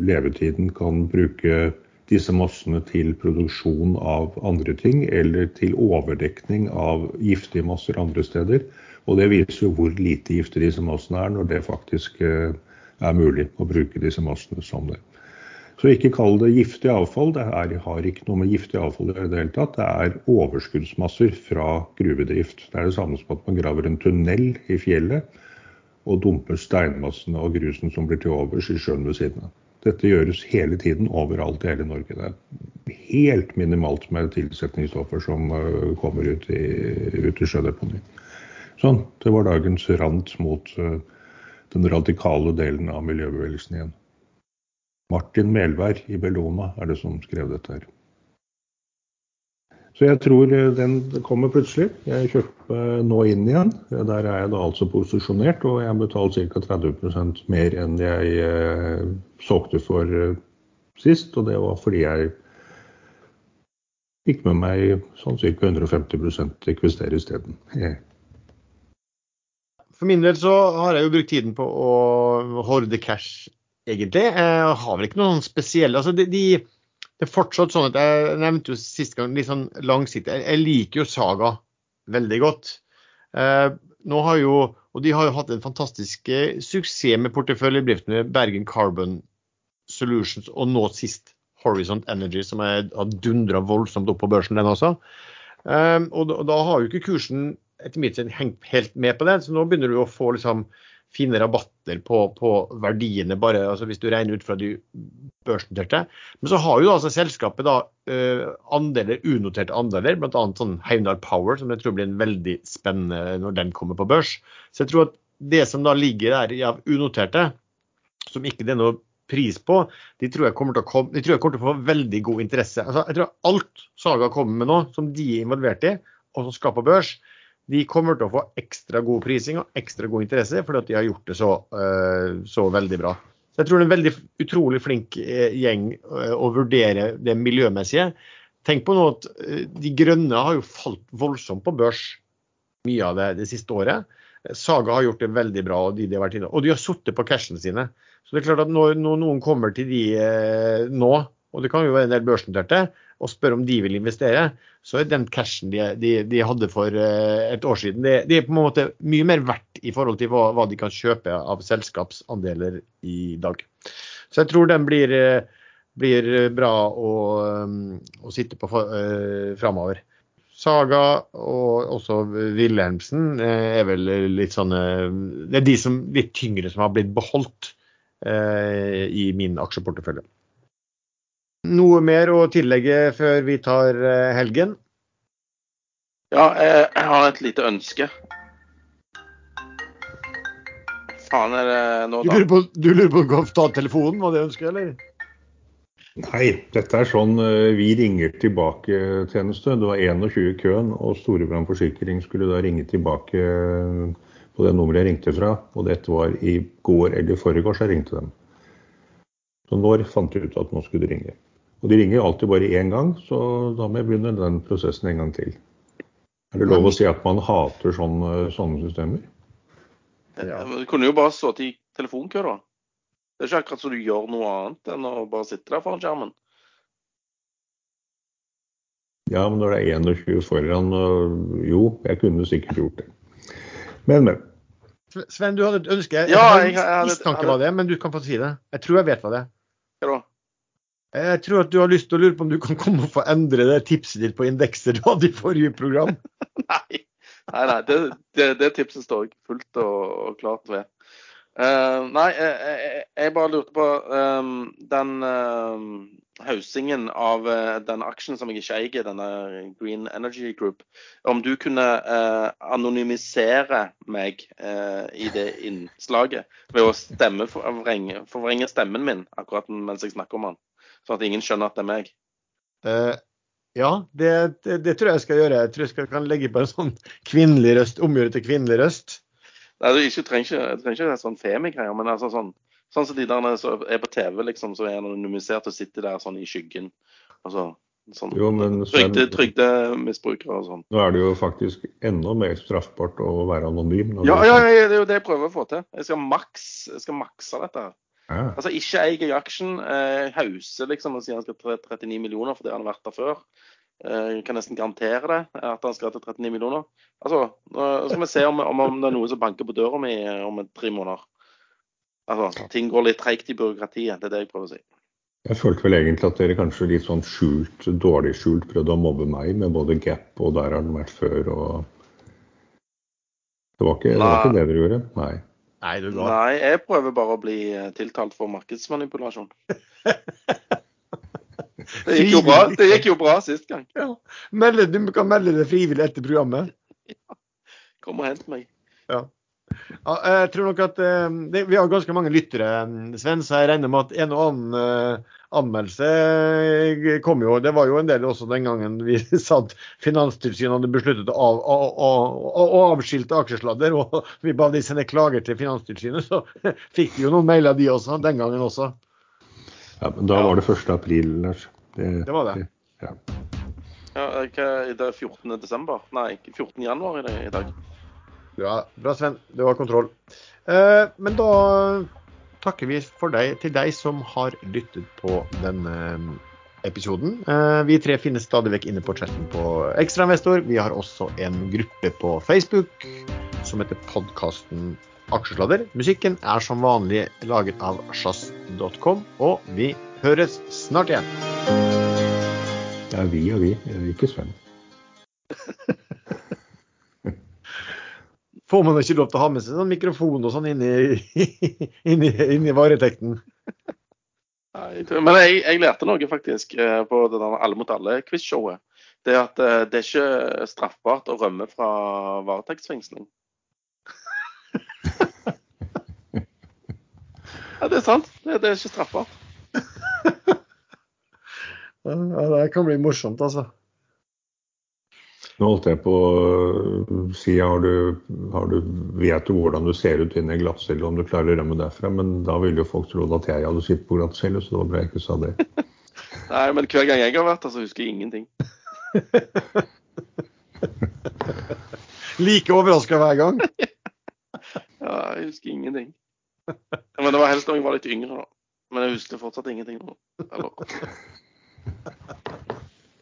levetiden kan bruke disse massene til produksjon av andre ting, eller til overdekning av giftige masser andre steder. Og det viser jo hvor lite giftige disse massene er, når det faktisk eh, er mulig å bruke disse massene som det. Så ikke kall det giftig avfall. Det er, har ikke noe med giftig avfall i det hele tatt. Det er overskuddsmasser fra gruvedrift. Det er det samme som at man graver en tunnel i fjellet og dumper steinmassene og grusen som blir til overs i sjøen ved siden av. Dette gjøres hele tiden overalt i hele Norge. Det er helt minimalt med tilsetningsstoffer som uh, kommer ut i, ut i sjødeponi. Sånn, det var dagens rant mot uh, den radikale delen av miljøbevegelsen igjen. Martin Melvær i Bellona er det som skrev dette her. Så jeg tror eh, den kommer plutselig. Jeg kjøper nå inn igjen. Der er jeg da altså posisjonert, og jeg betalt ca. 30% mer enn jeg eh, solgte for eh, sist. Og det var fordi jeg fikk med meg sånn ca. 150 ekvistere isteden. For min del så har jeg jo brukt tiden på å horde cash, egentlig. Jeg har vel ikke noen spesielle altså de, de, Det er fortsatt sånn at jeg nevnte jo sist gang litt sånn langsiktig. Jeg, jeg liker jo Saga veldig godt. Eh, nå har jo, og De har jo hatt en fantastisk eh, suksess med porteføljebedriftene Bergen Carbon Solutions og nå sist Horizont Energy, som er, har dundra voldsomt opp på børsen, den også. Eh, og, da, og, da, har jo ikke kursen etter mitt syn hengt helt med på den, så nå begynner du å få liksom fine rabatter på, på verdiene, bare altså hvis du regner ut fra de børsnoterte. Men så har jo altså selskapet da uh, andeler, unoterte andeler, bl.a. sånn Heimdal Power, som jeg tror blir en veldig spennende når den kommer på børs. Så jeg tror at det som da ligger der av unoterte, som ikke det er noe pris på, de tror jeg kommer til å, komme, de tror jeg kommer til å få veldig god interesse. Altså, jeg tror alt Saga kommer med nå, som de er involvert i, og som skal på børs, de kommer til å få ekstra god prising og ekstra god interesse fordi at de har gjort det så, uh, så veldig bra. Så Jeg tror det er en veldig utrolig flink uh, gjeng uh, å vurdere det miljømessige. Tenk på nå at De grønne har jo falt voldsomt på børs mye av det det siste året. Saga har gjort det veldig bra, og de, de har vært inne. Og de har sittet på cashene sine. Så det er klart at når, når noen kommer til de eh, nå, og det kan jo være en del børsnoterte, og spør om de vil investere, så er den cashen de, de, de hadde for eh, et år siden, det, de er på en måte mye mer verdt i forhold til hva, hva, de kan kjøpe av selskapsandeler i dag. Så jeg tror den blir, eh, blir bra å, eh, å sitte på framover. Saga og også Wilhelmsen er vel litt sånne Det er de som litt tyngre som har blitt beholdt eh, i min aksjeportefølje. Noe mer å tillegge før vi tar eh, helgen? Ja, jeg har et lite ønske. Faen er det nå, da? Du lurer på, du lurer på å ta telefonen, var det ønsket, eller? Nei, dette er sånn eh, vi ringer tilbake-tjeneste. Det var 21 i køen, og Storebrand forsikring skulle da ringe tilbake eh, på det nummeret jeg ringte fra. Og dette var i går eller forgårs jeg ringte dem. Så når fant de ut at nå skulle de ringe. Og de ringer alltid bare én gang, så da må jeg begynne den prosessen en gang til. Er det lov å si at man hater sånne, sånne systemer? Ja. Du kunne jo bare stått i telefonkø, da. Det er ikke akkurat så du gjør noe annet enn å bare sitte der foran skjermen. Ja, men når det er 21 foran Jo, jeg kunne sikkert gjort det. Men, men. Sven, du hadde et ønske. Ja, jeg, jeg, hadde mistanke hva det er, men du kan få si det. Jeg tror jeg vet hva det er. Hva da? Jeg tror at du har lyst til å lure på om du kan komme og få endre det tipset ditt på indekser du hadde i forrige program. nei, nei, nei det, det, det, tipset står jeg fullt og, og klart ved. Uh, nei, jeg, jeg, jeg, bare lurte på um, den uh, hausingen av uh, den aksjen som jeg ikke eier, denne Green Energy Group. Om du kunne anonymisere meg i det innslaget ved å stemme forvrenge, forvrenge stemmen min akkurat mens jeg snakker om den, sånn at ingen skjønner at det er meg. ja, det, det, det, tror jeg jeg skal gjøre. Jeg tror jeg skal, kan legge på en sånn kvinnelig røst, omgjøre til kvinnelig røst. Nei, du ikke, trenger ikke, du trenger ikke sånn Femi-greier, men altså sånn, sånn som de der som er på TV, liksom, så er anonymisert og sitter der sånn i skyggen. Altså, sånn, jo, men Trygde, trygdemisbrukere og sånn. Nå er det jo faktisk enda mer straffbart å være anonym. Ja, ja, det er jo det jeg prøver å få til. Jeg skal, maks, jeg skal makse dette. her. Ja. Altså Ikke eier aksjen. Eh, liksom og sier han skal ha 39 millioner fordi han har vært der før. Eh, kan nesten garantere det, at han skal til 39 millioner. Altså, Nå skal vi se om, om, om det er noe som banker på døra mi om tre måneder. Altså, Ting går litt treigt i byråkratiet. Det er det jeg prøver å si. Jeg følte vel egentlig at dere kanskje litt sånn skjult, dårlig skjult prøvde å mobbe meg med både Gap og der har den vært før og Det var ikke, det, var ikke det dere gjorde? Nei. Nei, Nei, jeg prøver bare å bli tiltalt for markedsmanipulasjon. Det gikk jo bra, det gikk jo bra sist gang. Ja. Melde, du kan melde deg frivillig etter programmet. Ja. Kom og hent meg. Ja. Ja. jeg tror nok at eh, det, Vi har ganske mange lyttere, Sven, så jeg regner med at en og annen uh, anmeldelse eh, kom jo. Det var jo en del også den gangen vi satt Finanstilsynet hadde besluttet å, av, å, å, å avskilte aksjesladder. Og vi ba de sende klager til Finanstilsynet, så fikk de jo noen mailer de også, den gangen også. Ja, men Da var det 1. april, Lars. Det, det var det. Ja. ja det er 14. desember? Nei, 14. januar i dag. Bra, bra Sven. Du har kontroll. Eh, men da takker vi deg, til deg som har lyttet på denne episoden. Eh, vi tre finnes stadig vekk inne på chatten på Ekstrainvestor. Vi har også en gruppe på Facebook som heter podkasten Aksjesladder. Musikken er som vanlig laget av sjazz.com, og vi høres snart igjen. Ja, vi og vi. Ikke Sven. Får man ikke lov til å ha med seg sånn mikrofon og sånn inni, i, inn varetekten? inn i varetekten. Men jeg, jeg lærte noe faktisk eh, på det der Alle mot alle-quiz-showet. Det er at eh, det er ikke straffbart å rømme fra varetektsfengsling. Ja, det er sant. Det, det er ikke straffbart. Ja, det kan bli morsomt, altså. Nå holdt jeg på å si har du, har du, vet du hvordan du ser ut inni glattcelle, om du klarer å rømme derfra, men da ville jo folk trodd at jeg hadde sittet på glattcelle, så det var bra jeg ikke sa det. Nei, men hver gang jeg har vært der, så husker jeg ingenting. Like overraska hver gang. Ja, jeg husker ingenting. Men det var helst da jeg var litt yngre, da. Men jeg husker fortsatt ingenting nå. Eller,